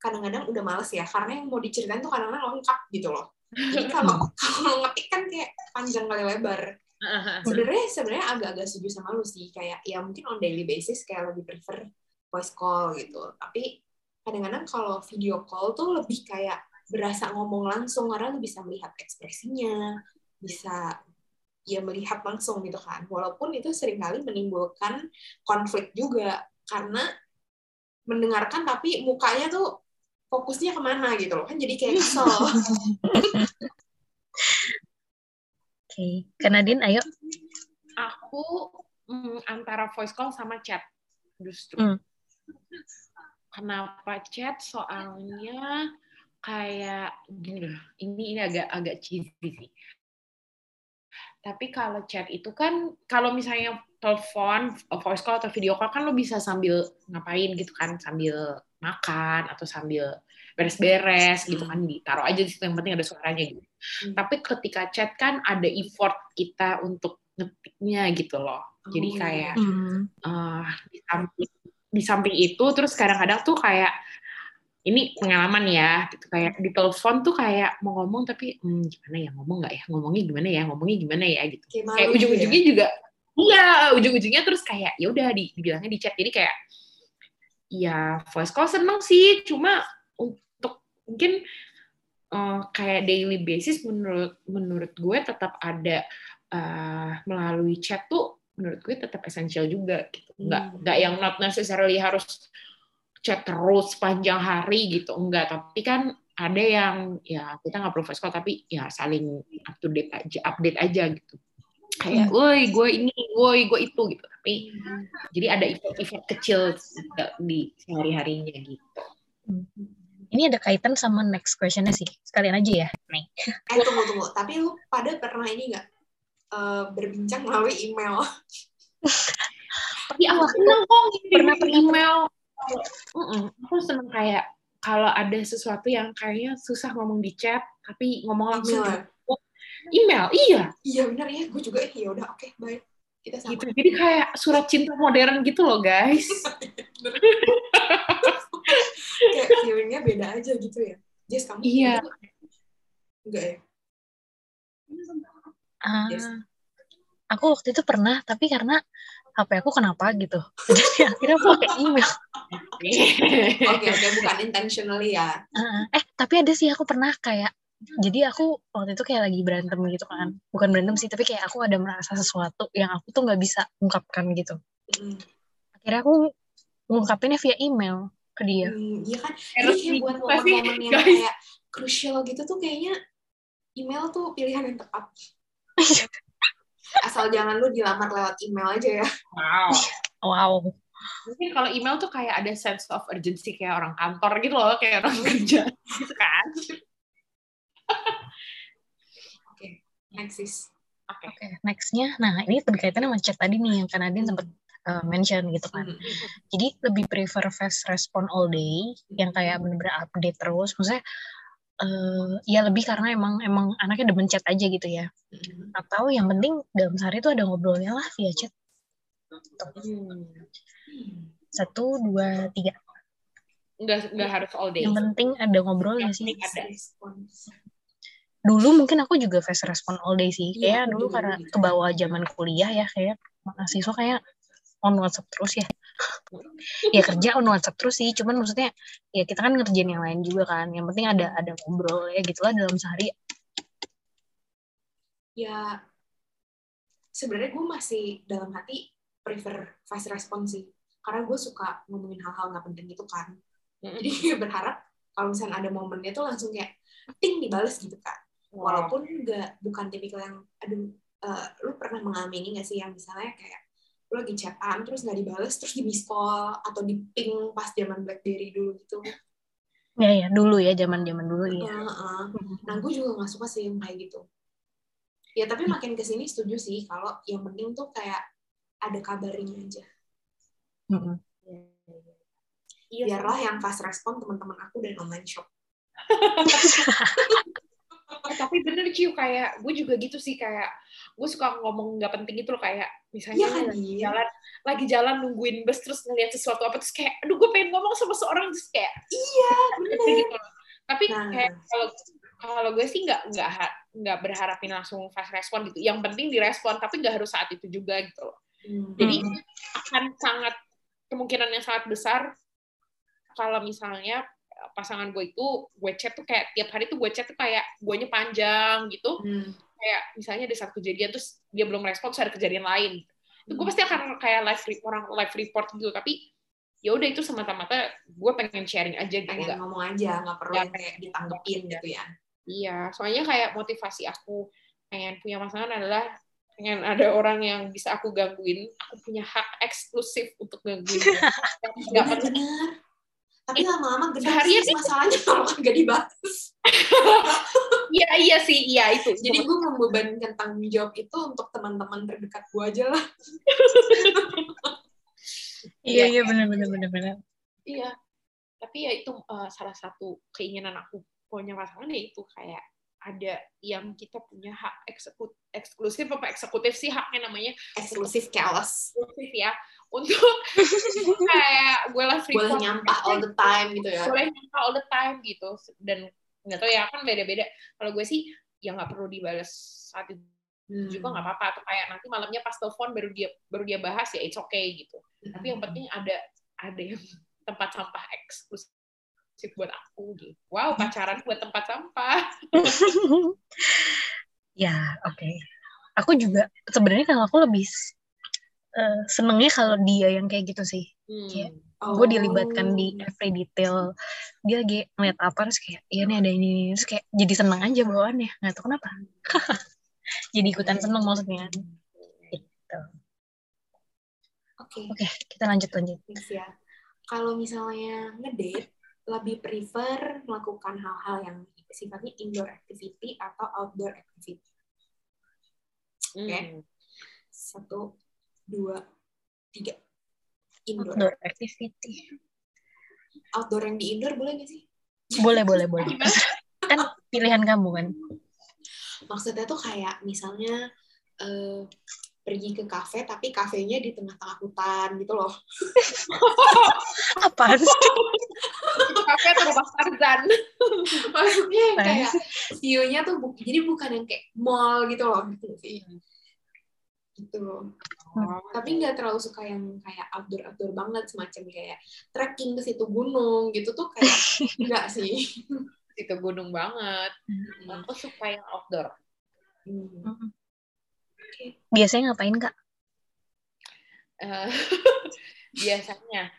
kadang-kadang udah males ya karena yang mau diceritain tuh kadang-kadang lengkap gitu loh. Jadi kalau kalau ngetik kan kayak panjang kali lebar. Sebenarnya sebenarnya agak-agak setuju sama lu sih kayak ya mungkin on daily basis kayak lebih prefer voice call gitu. Tapi kadang-kadang kalau video call tuh lebih kayak berasa ngomong langsung karena lu bisa melihat ekspresinya bisa ya melihat langsung gitu kan. Walaupun itu sering kali menimbulkan konflik juga karena mendengarkan tapi mukanya tuh fokusnya ke mana gitu loh kan jadi kayak kesel Oke, Kak Nadine, ayo. Aku mm, antara voice call sama chat justru. Hmm. Kenapa chat? Soalnya kayak gini loh. Ini ini agak agak cheesy sih. Tapi kalau chat itu kan kalau misalnya telepon, voice call atau video call kan lo bisa sambil ngapain gitu kan, sambil makan atau sambil beres-beres gitu kan ditaruh aja di situ yang penting ada suaranya gitu. Hmm. Tapi ketika chat kan ada effort kita untuk ngetiknya gitu loh. Jadi Oh, kayak Hmm. eh, di samping di samping itu terus kadang-kadang tuh kayak ini pengalaman ya gitu kayak di telepon tuh kayak mau ngomong tapi hmm, gimana ya ngomong nggak ya ngomongnya gimana ya ngomongnya gimana ya gitu kayak ujung-ujungnya ya. juga iya ujung-ujungnya terus kayak ya udah di, dibilangnya di chat. Jadi kayak ya voice call seneng sih. Cuma untuk mungkin eh, kayak daily basis menurut menurut gue tetap ada eh, melalui chat tuh menurut gue tetap esensial juga gitu. Nggak Hmm. nggak yang not necessarily harus chat terus sepanjang hari gitu. Enggak tapi kan ada yang ya kita nggak perlu voice call tapi ya saling up to date aja update aja gitu kayak woi gue ini woi gue itu gitu. Tapi jadi ada effort-effort kecil di sehari harinya gitu Ini ada kaitan sama next questionnya sih. Sekalian aja ya. Nih. eh tunggu tunggu. Tapi lu pada pernah ini nggak eh, berbincang melalui email? Tapi aku seneng kok pernah- pernah- email. Aku seneng kayak kalau ada sesuatu yang kayaknya susah ngomong di chat tapi ngomong langsung Email. Email iya. Iya benar ya. Gue juga ya udah oke baik kita sama. Gitu. Jadi kayak surat cinta modern gitu loh guys. Kayak feelingnya beda aja gitu ya. Jess kamu Iya. enggak ya? Ah, Yes. aku waktu itu pernah, tapi karena HP aku kenapa gitu. Jadi akhirnya aku pakai email. oke oke bukan intentionally ya. Ah, eh, tapi ada sih aku pernah kayak jadi aku waktu itu kayak lagi berantem gitu kan. Bukan berantem sih, tapi kayak aku ada merasa sesuatu yang aku tuh nggak bisa ungkapkan gitu. Mm. Akhirnya aku ngungkapinnya via email. ke dia. Hmm, iya kan. Jadi kayak buat momen-momen yang guys. kayak crucial gitu tuh kayaknya email tuh pilihan yang tepat. Asal jangan lu dilamar lewat email aja ya. Wow. Wow. Mungkin kalau email tuh kayak ada sense of urgency kayak orang kantor gitu loh, kayak orang kerja gitu kan. Next is. Oke. Oke, nextnya, nah ini berkaitan sama chat tadi nih yang kan Adin sempat uh, mention gitu kan. Hmm. Jadi lebih prefer fast respon all day, yang kayak bener-bener update terus. Maksudnya, eh, ya lebih karena emang emang anaknya demen chat aja gitu ya. Hmm. Atau yang penting dalam sehari itu ada ngobrolnya lah via chat. Hmm. Satu, dua, tiga. Nggak, nggak harus all day. Yang penting ada ngobrolnya sih. ada. Dulu mungkin aku juga fast respon all day sih. Iya, Kayak aku dulu juga karena ke bawah zaman kuliah ya, kayak mahasiswa kayak on WhatsApp terus ya. ya kerja on WhatsApp terus sih, cuman maksudnya ya kita kan ngerjain yang lain juga kan. Yang penting ada ada ngobrol ya gitulah dalam sehari. Ya, sebenarnya gue masih dalam hati prefer fast response sih. Karena gue suka ngomongin hal-hal nggak penting itu kan. Jadi berharap kalau misalnya ada momennya tuh langsung kayak ting dibales gitu kan. Walaupun nggak bukan tipikal yang aduh eh, lu pernah mengalami ini nggak sih yang misalnya kayak lu lagi chatan terus nggak dibales terus di miss call atau di ping pas zaman BlackBerry dulu gitu? Ya ya dulu ya zaman-zaman dulu ya. Heeh. nah gue juga nggak suka sih yang kayak gitu. Ya tapi makin ke sini setuju sih kalau yang penting tuh kayak ada kabarnya aja. Iya, biarlah yang fast respon teman-teman aku dan online shop tapi bener Ciu kayak gue juga gitu sih kayak gue suka ngomong nggak penting itu loh kayak misalnya kan, lagi Iya. jalan lagi jalan nungguin bus terus ngeliat sesuatu apa terus kayak aduh gue pengen ngomong sama seorang terus kayak iya bener gitu loh. tapi Nah. kayak kalau kalau gue sih nggak nggak nggak berharapin langsung fast respon gitu yang penting direspon tapi nggak harus saat itu juga gitu loh Hmm. jadi akan sangat kemungkinan yang sangat besar kalau misalnya pasangan gue itu gue chat tuh kayak tiap hari tuh gue chat tuh kayak guanya panjang gitu. Hmm. kayak misalnya ada satu kejadian terus dia belum respon terus ada kejadian lain. Itu gue pasti akan kayak live re- orang live report gitu tapi ya udah itu semata-mata gue pengen sharing aja gitu pengen ngomong aja nggak perlu yang kayak ditanggepin gitu ya. Iya soalnya kayak motivasi aku pengen punya pasangan adalah pengen ada orang yang bisa aku gangguin aku punya hak eksklusif untuk gangguin. Nggak pernah tapi lama-lama gede sih masalahnya kalau nggak dibahas iya iya sih. Iya itu. Jadi gue membebankan tanggung jawab itu untuk teman-teman terdekat gue aja lah. Iya iya benar benar benar benar. Iya, tapi ya itu eh, salah satu keinginan aku. Punya pasangan ya itu kayak ada yang kita punya hak eksekut eksklusif apa eksekutif sih haknya namanya? Eksklusif chaos. Eksklusif ya untuk kayak gue lah free boleh nyampah all the time gitu ya? Boleh nyampah all the time gitu. Dan nggak tahu ya kan beda-beda. Kalau gue sih ya nggak perlu dibales saat itu Hmm. juga nggak apa-apa. Atau kayak nanti malamnya pas telepon baru dia baru dia bahas ya it's okay gitu. Tapi yang penting ada ada yang tempat sampah eksklusif buat aku gitu. Wow pacaran buat tempat sampah. Ya oke. Aku juga sebenarnya kalau aku lebih eh, senengnya kalau dia yang kayak gitu sih. Iya. Oh. Gue dilibatkan di every detail. Dia lagi ngeliat apa terus kayak iya nih ada ini terus kayak jadi seneng aja bawaannya. Nggak tahu kenapa. jadi ikutan seneng maksudnya. Gitu. oke Oke kita lanjut lanjut. ya kalau misalnya ngedate lebih prefer melakukan hal-hal yang sifatnya indoor activity atau outdoor activity Hmm. satu dua. Tiga. Indoor. Outdoor activity. outdoor yang di indoor boleh nggak sih? Boleh boleh boleh. kan pilihan kamu kan. maksudnya tuh kayak misalnya eh, pergi ke kafe tapi kafenya di tengah-tengah hutan gitu loh. Apaan sih? kafe atau rumah Tarzan maksudnya yang kayak view-nya tuh bu- jadi bukan yang kayak mall gitu loh. Gitu sih gitu loh tapi nggak terlalu suka yang kayak outdoor outdoor banget semacam kayak trekking ke situ gunung gitu tuh kayak enggak sih. Itu gunung banget. Aku suka yang outdoor. Hmm. Biasanya ngapain kak? Eh, biasanya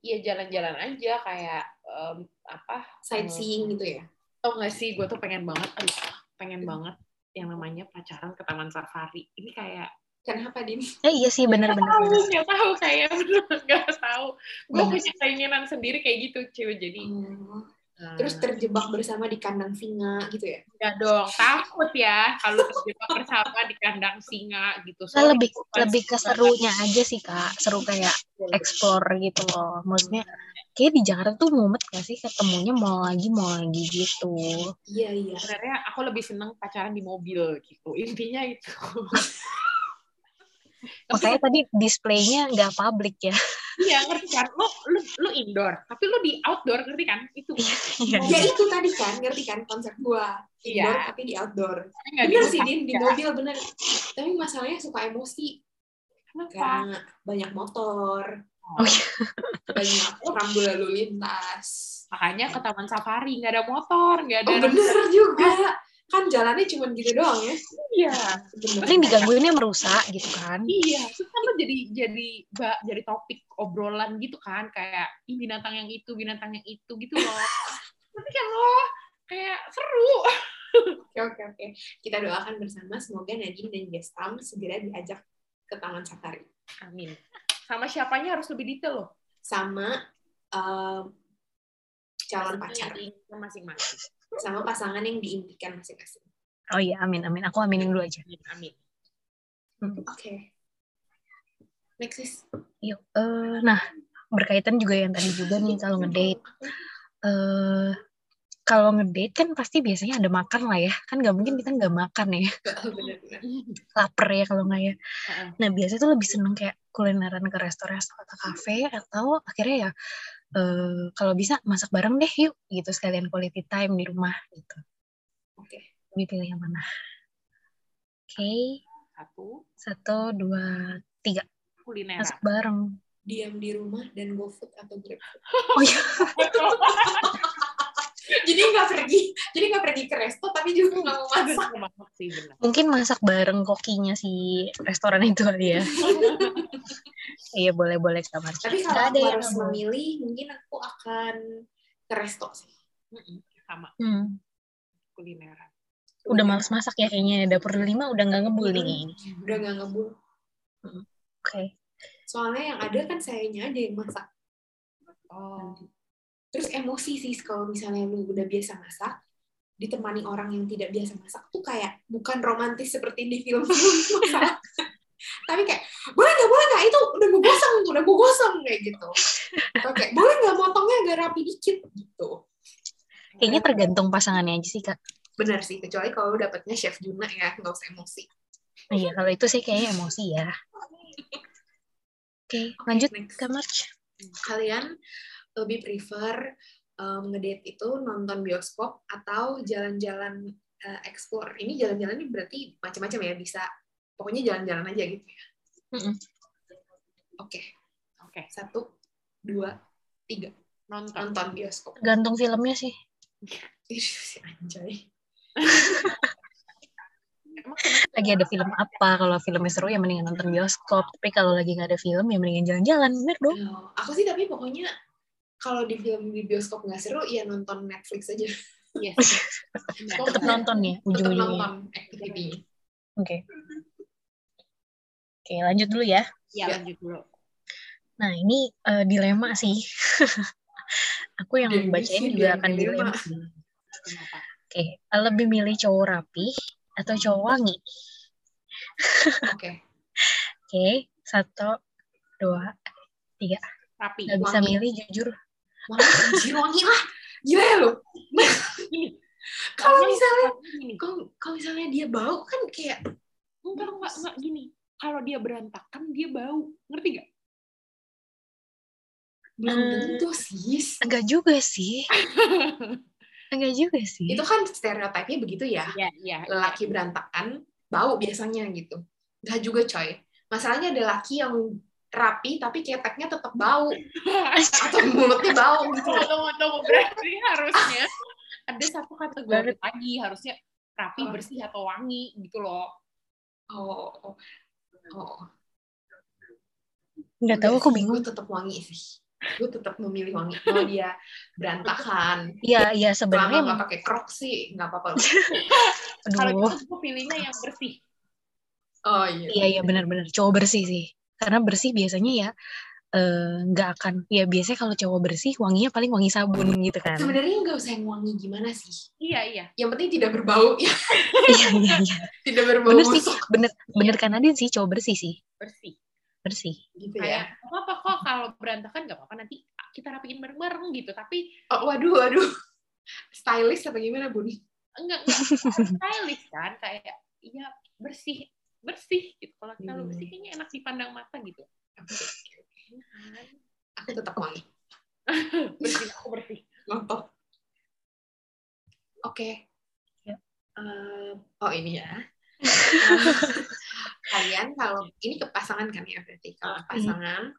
ya jalan-jalan aja kayak em, apa Sightseeing gitu ya. tau gak sih? Gue tuh pengen banget aduh pengen banget yang namanya pacaran ke taman safari. Ini kayak Kenapa, Din? Eh iya sih bener-bener. tahu nggak tahu kayak nggak tahu gue Bener punya keinginan sendiri kayak gitu cewek jadi eh, Terus terjebak bersama di kandang singa gitu ya. nggak dong takut ya kalau terjebak bersama di kandang singa gitu Nah, lebih lebih ke singa. serunya aja sih kak, seru kayak explore gitu loh. Maksudnya kayak di Jakarta tuh mumet gak sih ketemunya mau lagi mau lagi gitu. Iya, iya. sebenarnya aku lebih seneng pacaran di mobil gitu intinya itu Makanya tadi displaynya nggak publik ya. iya ngerti kan lu lu lu indoor tapi lu di outdoor ngerti kan itu Iya. Ya itu tadi kan, ngerti kan konsep gua. Iya. Indoor tapi di outdoor. nggak Bener sih. Din. Di Ya. mobil bener. Tapi masalahnya suka emosi. kenapa Karena banyak motor, Oh iya. banyak rambu lalu lintas. makanya ke taman safari nggak ada motor nggak ada Oh bener juga. Kan jalannya cuma gitu doang ya. iya. Paling digangguinnya merusak gitu kan. iya terus kan jadi jadi jadi topik obrolan gitu kan kayak Ih, binatang yang itu binatang yang itu gitu loh tapi kan lo kayak seru Oke, oke, oke. Kita doakan bersama semoga Nadine dan Gestam segera diajak ke Taman Safari. amin sama siapanya harus lebih detail loh Sama em, calon pacar. masing-masing Sama pasangan yang diimpikan masing-masing. Oh iya amin amin. Aku aminin dulu aja. amin amin Oke. Next is. Yuk. eh, nah berkaitan juga yang tadi juga nih kalau ngedate. eh kalau ngedate kan pasti biasanya ada makan lah ya. Kan nggak mungkin kita nggak makan ya. Lapar ya kalau nggak ya. Nah biasanya tuh lebih seneng kayak kulineran ke restoran atau kafe atau akhirnya ya eh kalau bisa masak bareng deh yuk gitu sekalian quality time di rumah gitu. Oke. Ini pilih yang mana? Oke, satu satu, dua, tiga. kulineran Masak bareng. Diam di rumah dan GoFood atau GrabFood. Oh iya, Jadi nggak pergi, jadi nggak pergi ke resto tapi juga nggak mau masak. Mungkin masak bareng kokinya si restoran itu kali ya. iya boleh boleh kamar. Tapi kalau ada aku yang harus memilih, mungkin aku akan ke resto sih. Sama Hmm, kulineran udah males masak ya kayaknya dapur lima udah nggak ngebul nih kayaknya. Udah nggak ngebul. Oke. Soalnya yang ada kan sayanya aja yang masak. oh Terus emosi sih kalau misalnya lu udah biasa masak, ditemani orang yang tidak biasa masak tuh kayak bukan romantis seperti di film masak. Tapi kayak, boleh nggak, boleh nggak, itu udah gue gosong, tuh, udah gue gosong, kayak gitu. Kayak, boleh nggak motongnya agak rapi dikit, gitu. Kayaknya tergantung pasangannya aja sih kak. Benar sih, kecuali kalau dapetnya Chef Juna ya, nggak usah emosi. Iya kalau itu sih kayaknya emosi ya. Oke lanjut next. Kak March. Kalian lebih prefer um, ngedate itu nonton bioskop atau jalan-jalan uh, explore? Ini jalan-jalan ini berarti macam-macam ya, bisa pokoknya jalan-jalan aja gitu ya. Oke, oke satu, dua, tiga. nonton Nonton bioskop. Tergantung filmnya sih. Ih, si anjay. emang kenapa Lagi ada film apa? Kalau filmnya seru ya mendingan nonton bioskop. Tapi kalau lagi nggak ada film ya mendingan jalan-jalan. Bener dong. Oh, aku sih tapi pokoknya kalau di film di bioskop nggak seru, ya nonton Netflix aja. yes Bener. Tetap nonton ya Tetap ujung-ujungnya. nonton activity Oke. Oke lanjut dulu ya. ya Ya. lanjut dulu Nah ini eh, dilema sih. Aku yang Jadi baca sih ini juga akan dilema. dilema. Oke, lebih milih cowok rapi atau cowok wangi? Oke. Oke, satu, dua, tiga. rapi Gak bisa Wangi. milih jujur. Anjir wangi lah. Gila ya lo. Gini, Kalau misalnya kalau misalnya dia bau kan kayak enggak enggak enggak gini kalau dia berantakan dia bau ngerti gak belum Hmm. tentu sis. Enggak juga sih. Enggak juga sih. Itu kan stereotipnya begitu ya. ya ya Lelaki berantakan bau biasanya gitu. Gak juga coy. Masalahnya ada laki yang rapi tapi keteknya tetap bau atau mulutnya bau gitu. tunggu tunggu berarti harusnya ada satu kategori Baru- lagi harusnya rapi bersih atau wangi gitu loh Oh, oh, oh. Enggak tahu aku bingung. Gue tetap wangi sih. gue tetap memilih wangi mau dia berantakan Iya, iya selama sebenarnya nggak pakai crocs sih nggak apa-apa Kalau gitu gue pilihnya yang bersih. oh iya Iya, iya benar-benar cowok bersih sih. Karena bersih biasanya ya eh, nggak akan ya biasanya kalau cowok bersih wanginya paling wangi sabun gitu kan. sebenarnya nggak usah yang wangi gimana sih Iya, iya. yang penting tidak berbau ya Iya, iya, iya. tidak berbau Bener sih, bener bener kan Adin sih cowok bersih sih. Bersih. Bersih. gitu Kayak, ya "Nggak apa-apa kok kalau berantakan nggak apa-apa nanti kita rapiin bareng-bareng gitu. Tapi oh, waduh waduh stylish apa gimana bun enggak, enggak harus stylish kan. Kayak, iya bersih. Bersih gitu. Kalau kalau Hmm. bersih kayaknya enak dipandang mata gitu. Kan? aku tetap wangi Bersih, aku bersih. oke. Ya. Eh, oh ini ya. Kalian kalau ini ke pasangan kan ya berarti. Kalau pasangan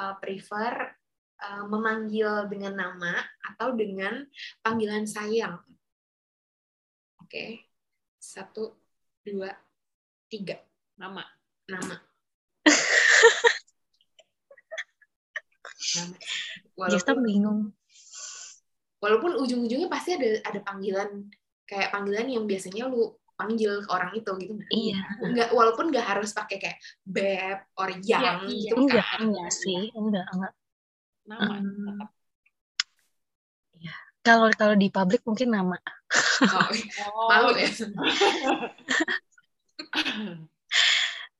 eh, prefer eh, memanggil dengan nama atau dengan panggilan sayang? Oke. Satu dua tiga. Nama. Nama Walaupun bingung. walaupun ujung-ujungnya pasti ada ada panggilan kayak panggilan yang biasanya lu panggil ke orang itu gitu nggak? Iya. nggak walaupun nggak harus pakai kayak beb or yang Iya, gitu Enggak, kan enggak sih. Enggak, enggak. Nama. Hmm. tetap. Kalau kalau di publik mungkin nama. oh, Oh, malu ya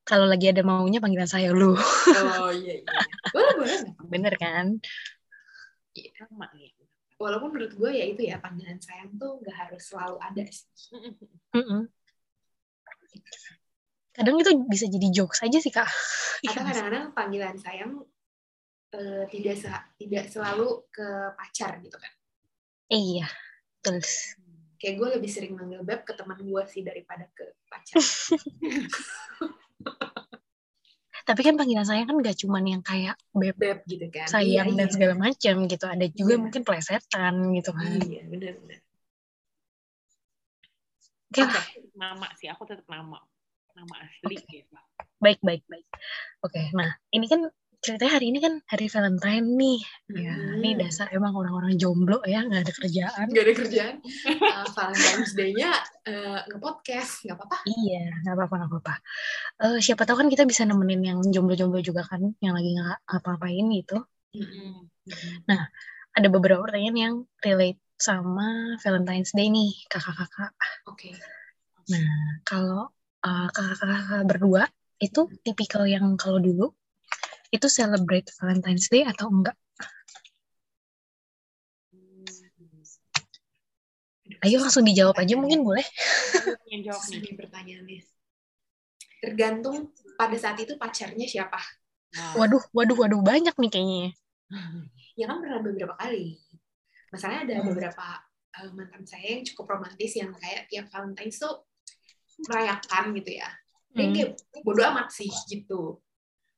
Kalau lagi ada maunya panggilan saya lu. oh iya iya boleh boleh? Bener kan? Nama ya. walaupun menurut gue ya itu ya panggilan sayang tuh nggak harus selalu ada sih Mm-mm. Kadang itu bisa jadi jokes aja sih kak. Iya atau kadang-kadang panggilan sayang eh, tidak se- tidak selalu ke pacar gitu kan Iya, betul. kayak gue lebih sering manggil beb ke teman gue sih daripada ke pacar Tapi kan panggilan sayang kan gak cuman yang kayak beb beb gitu kan sayang Iya, dan iya. segala macam gitu. Ada juga Iya. mungkin plesetan gitu kan. iya benar-benar Oke lah, Nama sih, aku tetap nama. Nama asli gitu. baik baik baik. Oke, nah ini kan ceritanya hari ini kan hari Valentine nih. Ya, Hmm. ini dasar emang orang-orang jomblo ya nggak ada kerjaan. nggak ada kerjaan uh, Valentine's Day-nya uh, nge-podcast nggak apa-apa Iya, nggak apa-apa, nggak apa-apa. Eh, siapa tahu kan kita bisa nemenin yang jomblo-jomblo juga kan, yang lagi nggak apa-apain gitu. Hmm. Ada beberapa pertanyaan yang relate sama Valentine's Day nih, kakak-kakak. oke Nah, kalau uh, kakak-kakak berdua itu tipikal yang kalau dulu itu celebrate Valentine's Day atau enggak? Ayo langsung dijawab aja mungkin boleh. Yang jawab nih. nih pertanyaannya tergantung pada saat itu pacarnya siapa Nah. Waduh, waduh, waduh banyak nih kayaknya. ya kan pernah beberapa kali masalahnya ada Hmm. beberapa uh, mantan saya yang cukup romantis yang kayak tiap Valentine's tuh merayakan gitu ya Dia Hmm. kayak bodo amat sih gitu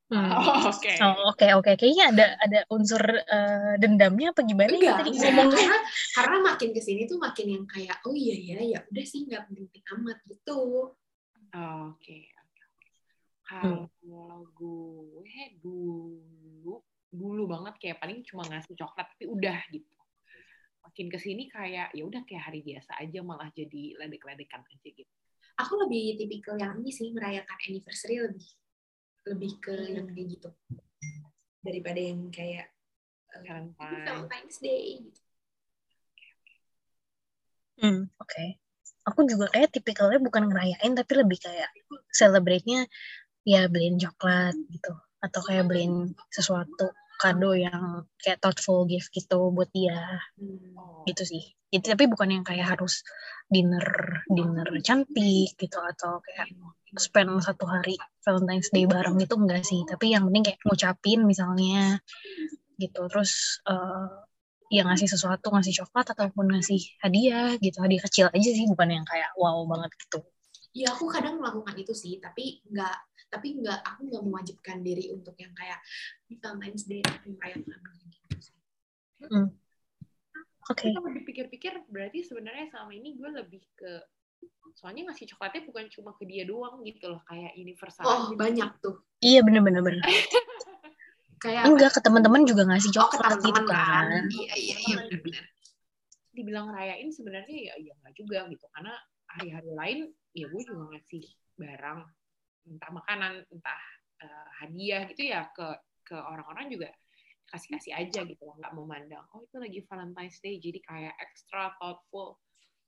Hmm. Oh, oke. Oh, oke oke kayaknya ada ada unsur eh, dendamnya apa gimana ya enggak, tadi enggak. ngomongnya? karena karena makin ke sini tuh makin yang kayak oh iya ya ya udah sih nggak penting amat gitu Oh, Oke. oke, oke. Hmm. Kalau gue dulu, dulu banget kayak paling cuma ngasih coklat tapi udah gitu. Makin ke sini kayak ya udah kayak hari biasa aja malah jadi ledek-ledekan aja gitu. aku lebih tipikal yang ini sih merayakan anniversary lebih lebih ke yang kayak gitu daripada yang kayak Valentine. Valentine's Day gitu. Hmm, oke. Aku juga kayak tipikalnya bukan ngerayain tapi lebih kayak celebrate-nya ya beliin coklat gitu atau kayak beliin sesuatu kado yang kayak thoughtful gift gitu buat dia Hmm. Oh, gitu sih. Jadi tapi bukan yang kayak harus dinner dinner cantik gitu atau kayak spend satu hari Valentine's Day bareng gitu enggak sih. Tapi yang penting kayak ngucapin misalnya gitu. Terus eh ya ngasih sesuatu, ngasih coklat ataupun ngasih hadiah gitu. Hadiah kecil aja sih bukan yang kayak wow banget gitu. Ya aku kadang melakukan itu sih, tapi nggak, tapi nggak, aku nggak mewajibkan diri untuk yang kayak "Ini Valentine's Day aku merayakan gitu sih. Oke. Tapi kalau dipikir-pikir berarti sebenarnya selama ini gue lebih ke soalnya ngasih coklatnya bukan cuma ke dia doang gitu loh kayak universal Oh aja. banyak tuh, Iya bener-bener bener. kayak Enggak, ke teman-teman juga ngasih oh ke coklat gitu teman-teman kan kan. iya iya iya benar-benar dibilang rayain sebenarnya ya ya nggak juga gitu karena hari-hari lain ya gue juga ngasih barang entah makanan entah eh, hadiah gitu ya ke ke orang-orang juga kasih kasih aja gitu loh nggak memandang oh itu lagi Valentine's Day jadi kayak extra thoughtful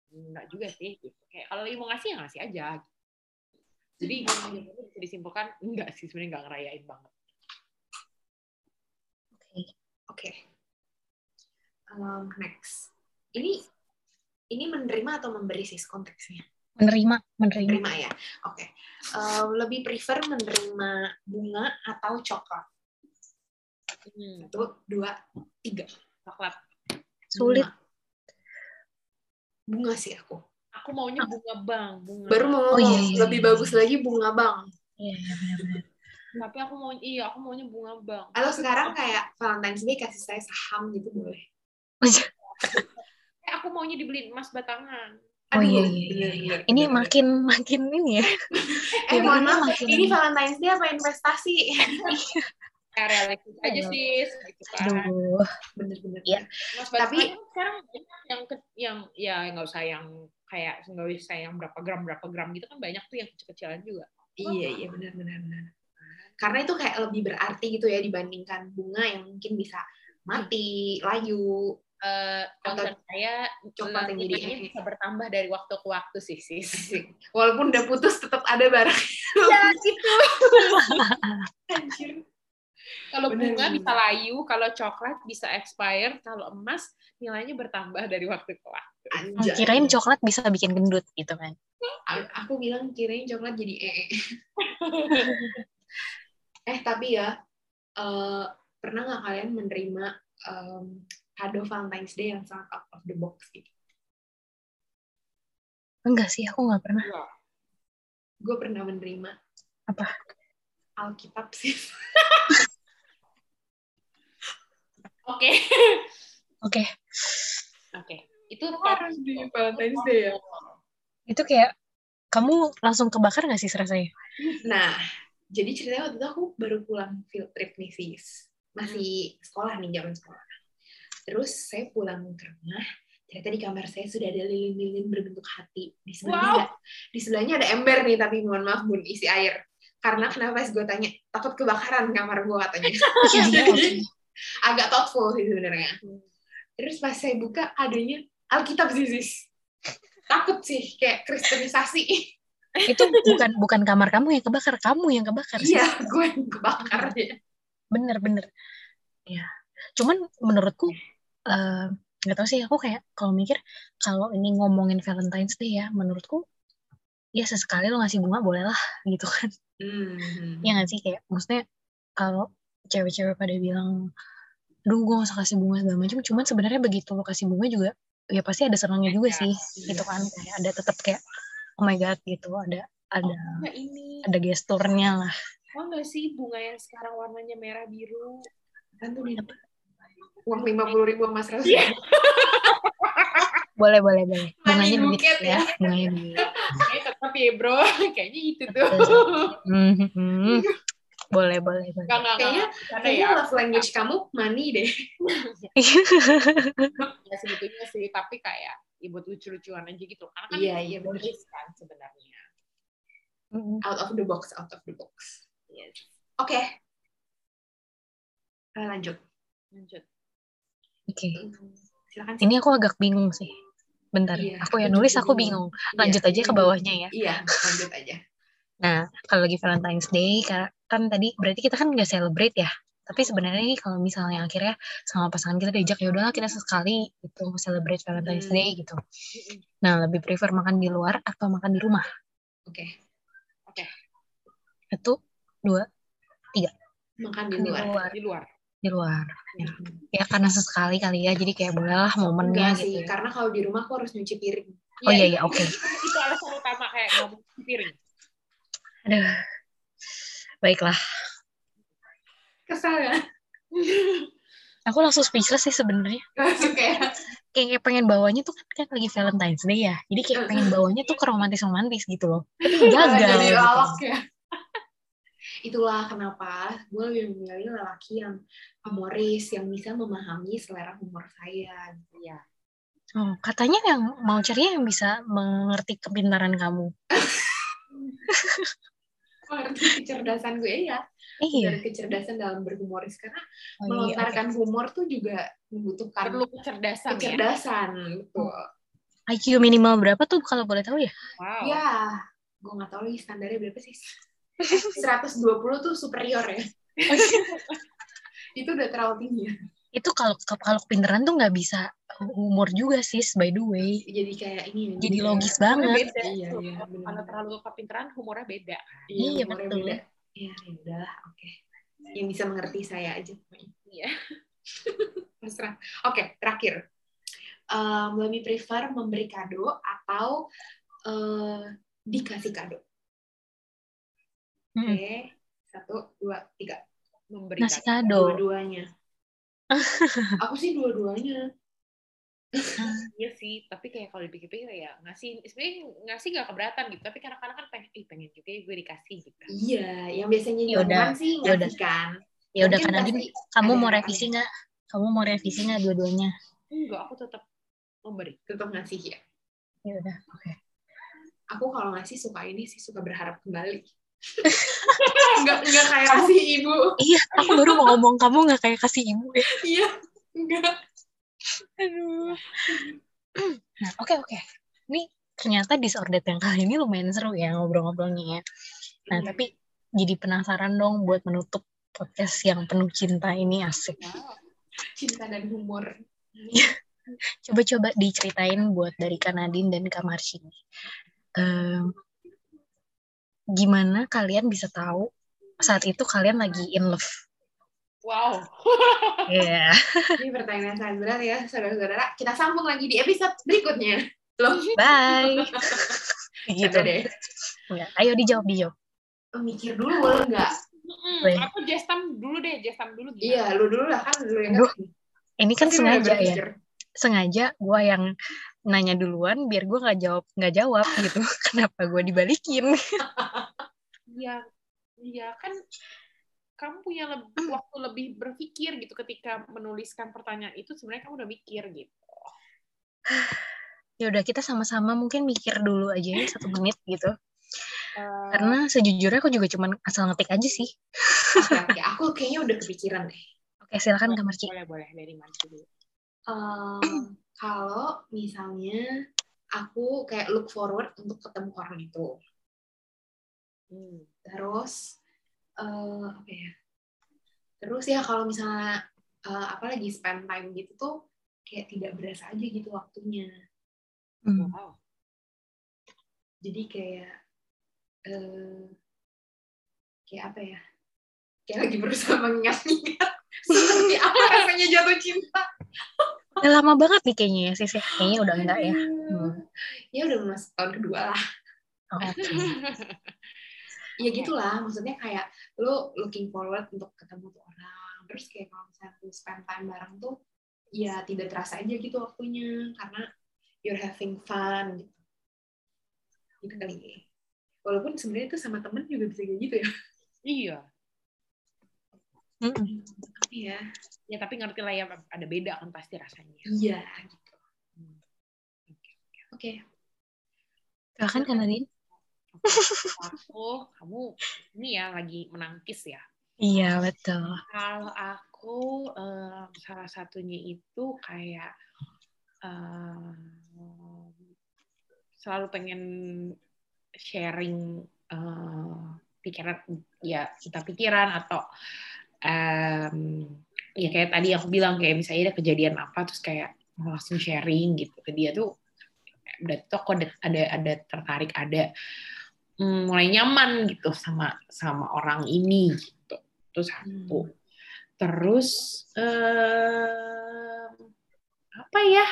nggak juga sih gitu. kayak kalau lagi mau ngasih ya ngasih aja jadi bisa disimpulkan enggak sih sebenarnya nggak ngerayain banget Oke. Oke. Um, next. Ini ini menerima atau memberi sih konteksnya? Menerima, menerima. Menerima ya. Oke. Um, lebih prefer menerima bunga atau coklat? hmm, Satu, dua, tiga. coklat Sulit. Bunga. Bunga sih aku. aku maunya bunga bang bunga Baru mau Oh, ngomong, iya, iya, lebih iya. bagus lagi bunga bang. Iya, iya benar-benar. tapi aku mau iya aku maunya bunga bang Atau sekarang kayak Valentine's Day kasih saya saham gitu boleh. Eh, aku maunya dibeliin emas batangan Oh iya, Aduh, iya, iya, iya. Ini makin makin ini ya. Eh, Ini mohon maaf, makin- ini Valentine's Day apa investasi? realistis aja sih gitu kan Aduh. Bener-bener. Iya. Mas Tapi- Tapi sekarang yang yang ya nggak usah yang kayak nggak usah yang berapa gram berapa gram gitu kan banyak tuh yang kecil-kecilan juga. Iya, iya benar-benar benar. Karena itu kayak lebih berarti gitu ya dibandingkan bunga yang mungkin bisa mati, layu. Eh concern saya nilainya hehe. bisa bertambah dari waktu ke waktu sih sis. Walaupun udah putus tetap ada barang. ya gitu. Anjir. Kalau bunga bener. bisa layu, kalau coklat bisa expire, kalau emas nilainya bertambah dari waktu ke waktu. Anjay. Kirain coklat bisa bikin gendut gitu kan. A- Aku bilang kirain coklat jadi ee. eh tapi ya, eh, pernah nggak kalian menerima em, kado Valentine's Day yang sangat out of the box gitu? Enggak sih, aku nggak pernah. Gue pernah menerima Apa? Alkitab sih. Oke. Oke, Oke. Itu Harus di Valentine's Day ya. itu kayak kamu langsung kebakar nggak sih rasanya? Nah, jadi ceritanya waktu itu aku baru pulang field trip nih, sis. Masih sekolah nih, zaman sekolah. Terus saya pulang ke rumah, ternyata di kamar saya sudah ada lilin-lilin berbentuk hati. Di sebelahnya, Wow. ada, di sebelahnya ada ember nih, tapi mohon maaf bun, isi air. Karena kenapa sih gue tanya, takut kebakaran kamar gue katanya. Agak thoughtful sih sebenarnya. Terus pas saya buka, adanya Alkitab sih, sis. Takut sih, kayak kristenisasi. Itu bukan bukan kamar kamu yang kebakar, kamu yang kebakar sih. Iya, gue yang kebakar ya. Bener bener. Ya. Cuman menurutku eh, nggak tahu sih aku kayak kalau mikir kalau ini ngomongin Valentine's Day ya, menurutku ya sesekali lo ngasih bunga boleh lah gitu kan. Hmm. Ya nggak sih kayak maksudnya kalau cewek-cewek pada bilang aduh gue gak usah kasih bunga segala macam cuman sebenarnya begitu lo kasih bunga juga ya pasti ada senangnya juga sih gitu kan kayak ada tetap kayak oh my god gitu ada ada Nah, ini ada gesturnya lah mau nggak sih bunga yang sekarang warnanya merah biru? Kan tuh? Uang lima puluh ribu sama seratus Iya. boleh boleh boleh bunganya buket ya ya. bunganya Kayaknya tetap ya bro, kayaknya itu tuh. Hmm. Boleh boleh boleh Enggak, enggak, Kayaknya-. Karena Kayaknya ya, love language kamu money deh. ya sebetulnya sih, tapi kayak ya buat lucu-lucuan aja gitu. Karena kan Iya, itu iya, bener. boris kan sebenarnya. Hmm. Out of the box, out of the box. Yes. Oke. Eh, lanjut. Lanjut. oke Silakan. ini aku agak bingung sih bentar Iya, aku yang nulis aku bingung. bingung lanjut Iya, aja ke iya. bawahnya ya Iya, lanjut aja. Nah, kalau lagi Valentine's Day, kan tadi berarti kita kan nggak celebrate ya. Tapi sebenarnya nih kalau misalnya akhirnya sama pasangan kita diajak ya udahlah kita sesekali gitu celebrate Valentine's Hmm. Day gitu. Nah, lebih prefer makan di luar atau makan di rumah? Oke. Satu, dua, Makan di di luar. luar. Di luar. Di luar. Ya, ya karena sesekali kali ya, jadi kayak bolehlah momennya Enggak sih, gitu ya. karena kalau di rumah aku harus nyuci piring. Oh iya, itu- iya, oke. Itu alasan utama kayak ngomong piring. Aduh. Baiklah. Kesal ya? Aku langsung speechless sih sebenarnya. Langsung kayak, pengen bawanya tuh kan, kan lagi Valentine's Day ya. Jadi kayak pengen bawanya tuh ke romantis-romantis gitu loh. Tapi malah gagal jadi gitu. lawak ya. itulah kenapa gue lebih memilih lelaki yang humoris yang bisa memahami selera humor saya gitu. Iya. Oh, katanya yang mau ceria yang bisa mengerti kepintaran kamu. Mengerti kecerdasan gue ya Iya. dan kecerdasan dalam berhumoris karena Oh, iya, melontarkan humor tuh juga membutuhkan Perlu kecerdasan ya. kecerdasan betul oke. IQ minimal berapa tuh kalau boleh tahu ya? Wow. ya gue nggak tahu lagi standarnya berapa sih Eh, 120 tuh superior ya itu udah terlalu tinggi ya Itu kalau kalau kepintaran tuh nggak bisa humor juga sih, by the way. jadi kayak ini ya, Jadi logis Humornya banget. beda. Iya, tuh. iya, Kalau- terlalu kepintaran, humornya beda. Iya, humornya betul. beda. Iya, ya udahlah, oke. Yang bisa mengerti saya aja. Iya. Terserah. Oke, terakhir. Um, lebih prefer memberi kado atau eh, dikasih kado? Mm-mm. Oke, satu, dua, tiga. Memberikan. Ngasih kado. Dua-duanya. Aku sih dua-duanya. Iya sih, tapi kayak kalau dipikir-pikir ya ngasih sebenarnya ngasih gak keberatan gitu, tapi kadang-kadang kan pengen, ih pengen juga ya gue dikasih gitu. Iya, yang biasanya Ya udah, dilakukan sih ya udah. ngasih kan. Ya udah kan Nadine, pasti kamu mau revisi ya. nggak? Kamu mau revisi nggak dua-duanya? Enggak, aku tetap memberi. Tetap ngasih ya. Ya udah, oke. aku kalau ngasih suka ini sih suka berharap kembali nggak nggak kayak kasih ibu Iya, aku baru mau ngomong kamu nggak kayak kasih ibu ya. iya nggak Aduh. Nah, oke oke. Ini ternyata disordered yang kali ini lumayan seru ya ngobrol-ngobrolnya ya. Nah, tapi jadi penasaran dong buat menutup podcast yang penuh cinta ini asik. cinta dan humor Coba-coba diceritain buat dari Kak Nadine dan Kak. Ehm, gimana kalian bisa tahu saat itu kalian lagi in love? Wow. Iya. ini pertanyaan sangat berat ya saudara-saudara kita sambung lagi di episode berikutnya loh Bye. gitu. Deh Enggak, ayo dijawab dijawab. mikir dulu boleh nggak Mm-mm, Boleh. Aku jestam dulu deh, jestam dulu gimana? iya lu dulu lah kan lu yang ngasih. Ini kan Pasti sengaja ya. sengaja gue yang nanya duluan biar gue nggak jawab nggak jawab gitu kenapa gue dibalikin Iya, iya. Kan kamu punya leb- waktu lebih berpikir gitu ketika menuliskan pertanyaan itu sebenarnya kamu udah mikir gitu. ya udah kita sama-sama mungkin mikir dulu aja ya satu menit gitu. Eh, karena sejujurnya aku juga cuman asal ngetik aja sih. Oke oke. Aku kayaknya udah kepikiran deh. Oke silakan kamar Ci boleh boleh. Dari mana dulu? Em, kalau misalnya aku kayak look forward untuk ketemu orang itu Hmm. terus eh apa ya terus ya kalau misalnya eh, apa lagi spend time gitu tuh kayak tidak berasa aja gitu waktunya Hmm. Wow. jadi kayak eh kayak apa ya kayak lagi berusaha mengingat-ingat seperti apa rasanya jatuh cinta udah lama banget nih kayaknya ya sih kayaknya udah enggak ya Hmm. ya udah masuk tahun kedua lah Oh, oke ya gitulah maksudnya kayak lu looking forward untuk ketemu tuh orang terus kayak kalau misalnya lu spend time bareng tuh ya tidak terasa aja gitu waktunya karena you're having fun gitu. Gitu kali. Walaupun sebenarnya itu sama temen juga bisa kayak gitu ya. Iya. Mm-mm. iya. Ya tapi ngerti lah ya ada beda kan pasti rasanya. iya gitu. Hmm. oke silakan kan Nadine Aku, kamu ini ya lagi menangkis ya. iya betul Kalau aku eh, salah satunya itu kayak eh, selalu pengen sharing eh, pikiran ya kita pikiran atau em, ya kayak tadi aku bilang kayak misalnya ada kejadian apa terus kayak mau langsung sharing gitu ke dia tuh berarti tuh aku ada ada, ada tertarik ada mm, mulai nyaman gitu sama sama orang ini gitu. Terus satu. Terus em, apa ya?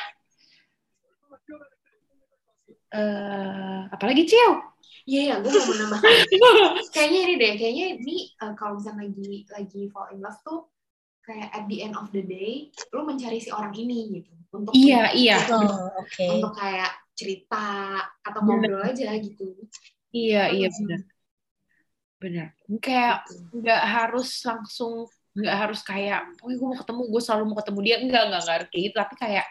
Eh apalagi Cio iya ya gue mau menambahkan. Kayaknya ini deh kayaknya ini eh, kalau misalnya lagi lagi fall in love tuh kayak at the end of the day lu mencari si orang ini gitu. Untuk Iya, iya. oh, oke. untuk kayak cerita atau ngobrol aja gitu iya iya benar benar kayak Gitu. nggak harus langsung nggak harus kayak pokoknya gue mau ketemu gue selalu mau ketemu dia enggak enggak enggak kayak gitu tapi kayak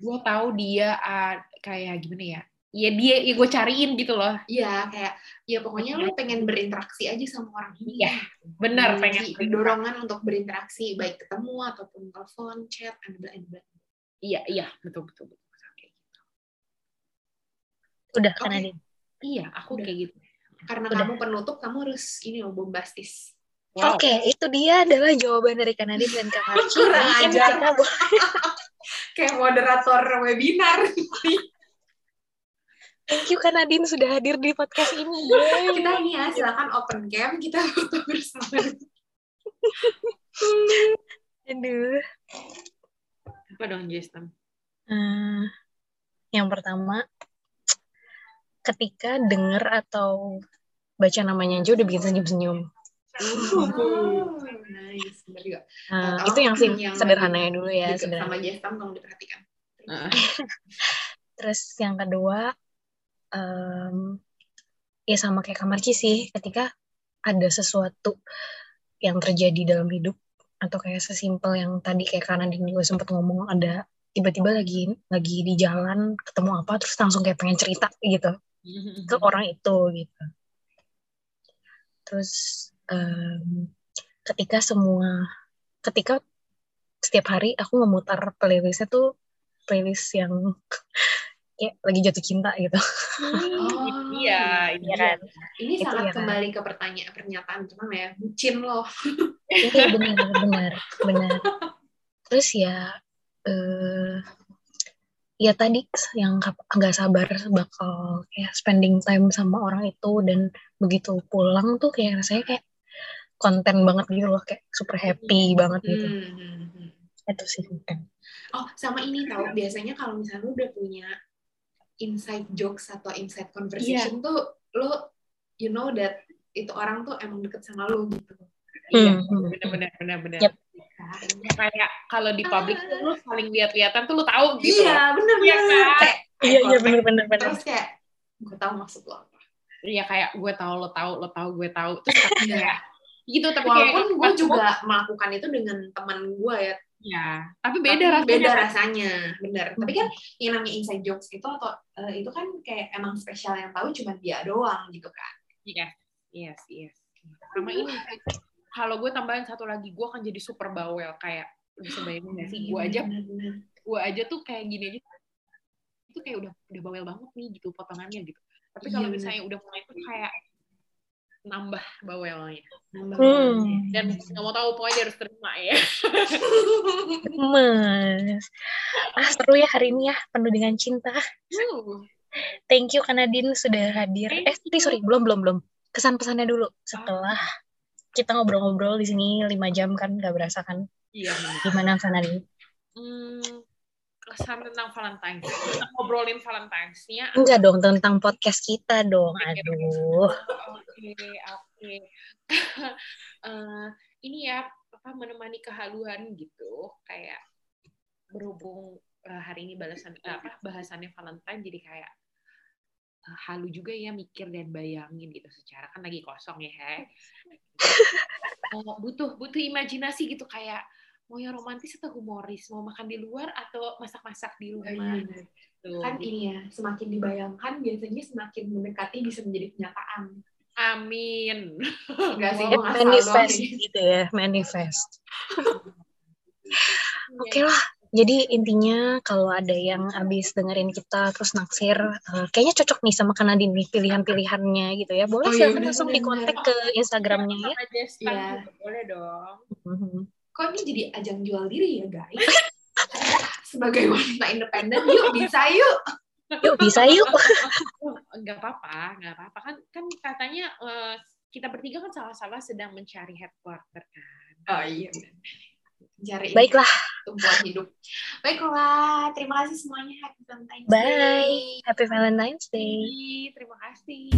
gue tahu dia ah, kayak gimana ya ya dia ya gue cariin gitu loh Iya, kayak ya pokoknya lu pengen berinteraksi aja sama orang ini. Iya, benar pengen dorongan untuk berinteraksi baik ketemu ataupun telepon, chat, and blah, and blah. iya iya betul betul. Udah Oke. kan Nadine? iya aku Udah. kayak gitu Karena Udah. kamu penutup, kamu harus ini loh bombastis. wow Oke, itu dia adalah jawaban dari Kak Nadine dan Kak Marci. Kurang ajar. Kayak moderator webinar. Thank you Kak Nadine sudah hadir di podcast ini. Yeay. kita ini ya, silakan open cam, kita foto bersama. Aduh. apa dong Jason Hmm, yang pertama, ketika denger atau baca namanya aja udah bikin senyum-senyum. Oh, nice, bener juga. Nah, Atau itu yang sim yang sederhananya dulu ya, sederhana. sama Jestam, tolong diperhatikan. Heeh. Terus yang kedua, em, ya sama kayak Kamarci sih, ketika ada sesuatu yang terjadi dalam hidup, atau kayak sesimpel yang tadi kayak karena juga sempat ngomong ada tiba-tiba lagi lagi di jalan ketemu apa terus langsung kayak pengen cerita gitu ke orang itu gitu. Terus em, ketika semua ketika setiap hari aku memutar playlistnya tuh playlist yang ya lagi jatuh cinta gitu. Oh, iya ini Iya kan? Ini Itu sangat ya kan? kembali ke pertanyaan pernyataan teman ya, bucin loh. Iya benar benar benar. Terus ya eh ya tadi yang nggak sabar bakal kayak spending time sama orang itu dan begitu pulang tuh kayak rasanya kayak konten banget gitu loh kayak super happy banget gitu. Hmm, hmm, hmm. Itu sih mungkin. Oh, sama ini tahu biasanya kalau misalnya lu udah punya inside jokes atau inside conversation Iya. tuh lu you know that itu orang tuh emang deket sama lu gitu. Iya Hmm, hmm, benar benar benar benar Yep. Kan? kayak kalau di publik tuh lu saling lihat-lihatan tuh lu tahu gitu Iya, Iya bener. kan? Kayak, Iya iya benar benar benar. Terus kayak gue tahu maksud lo apa. Iya kayak gue tahu lo tahu lo tahu gue tahu terus Iya. kayak gitu tapi Walaupun gue juga melakukan itu dengan teman gue ya, ya tapi beda tapi rasanya beda kan? rasanya, bener. Tapi kan yang namanya inside jokes itu atau eh, itu kan kayak emang spesial yang tahu cuma dia doang gitu kan. Iya, yes, yes. Sama ini kalau gue tambahin satu lagi, gue akan jadi super bawel kayak bisa bayangin gak sih? Gue aja, gue aja tuh kayak gini aja, itu kayak udah udah bawel banget nih gitu potongannya gitu. Tapi kalau Iya, bener. misalnya udah mulai tuh kayak nambah bawelnya. Nambah Hmm. Dan nggak mau tahu pokoknya dia harus terima ya. Mas. Ah seru ya hari ini ya penuh dengan cinta. Uh, Thank you Kanadin sudah hadir. Thank Eh, tapi sorry, belum belum belum. Kesan pesannya dulu. Setelah kita ngobrol-ngobrol di sini 5 jam kan nggak berasa kan? Iya. Gimana Kanadin? Hmm, kesan tentang Valentine's. Kita ngobrolin Valentine's-nya Enggak dong tentang podcast kita dong. Aduh. Oke, oke. Eh, ini ya apa menemani kehaluan gitu, kayak berhubung eh, hari ini balasan apa bahasannya Valentine jadi kayak halu juga ya mikir dan bayangin gitu secara kan lagi kosong ya. He. Eh, butuh butuh imajinasi gitu kayak mau yang romantis atau humoris, mau makan di luar atau masak-masak di rumah. Iya. Tuh. kan ini ya semakin dibayangkan biasanya semakin mendekati bisa menjadi kenyataan Amin. enggak sih manifest gitu ya, manifest. Oke lah. Jadi intinya kalau ada yang habis dengerin kita terus naksir, eh, kayaknya cocok nih sama Kanadin nih pilihan-pilihannya gitu ya. Boleh Oh, iya, silakan bener, langsung dikontak ke Instagramnya ya. Iya. boleh dong. Mhm. kok ini jadi ajang jual diri ya guys sebagai wanita independen yuk bisa yuk Yuk bisa yuk. Enggak apa-apa, enggak apa-apa kan kan katanya eh, kita bertiga kan sama-sama sedang mencari headquarter kan. oh iya. Cari Baiklah, tumpuan hidup baiklah terima kasih semuanya happy Valentine's Bye. Day happy Valentine's Day. Terima kasih.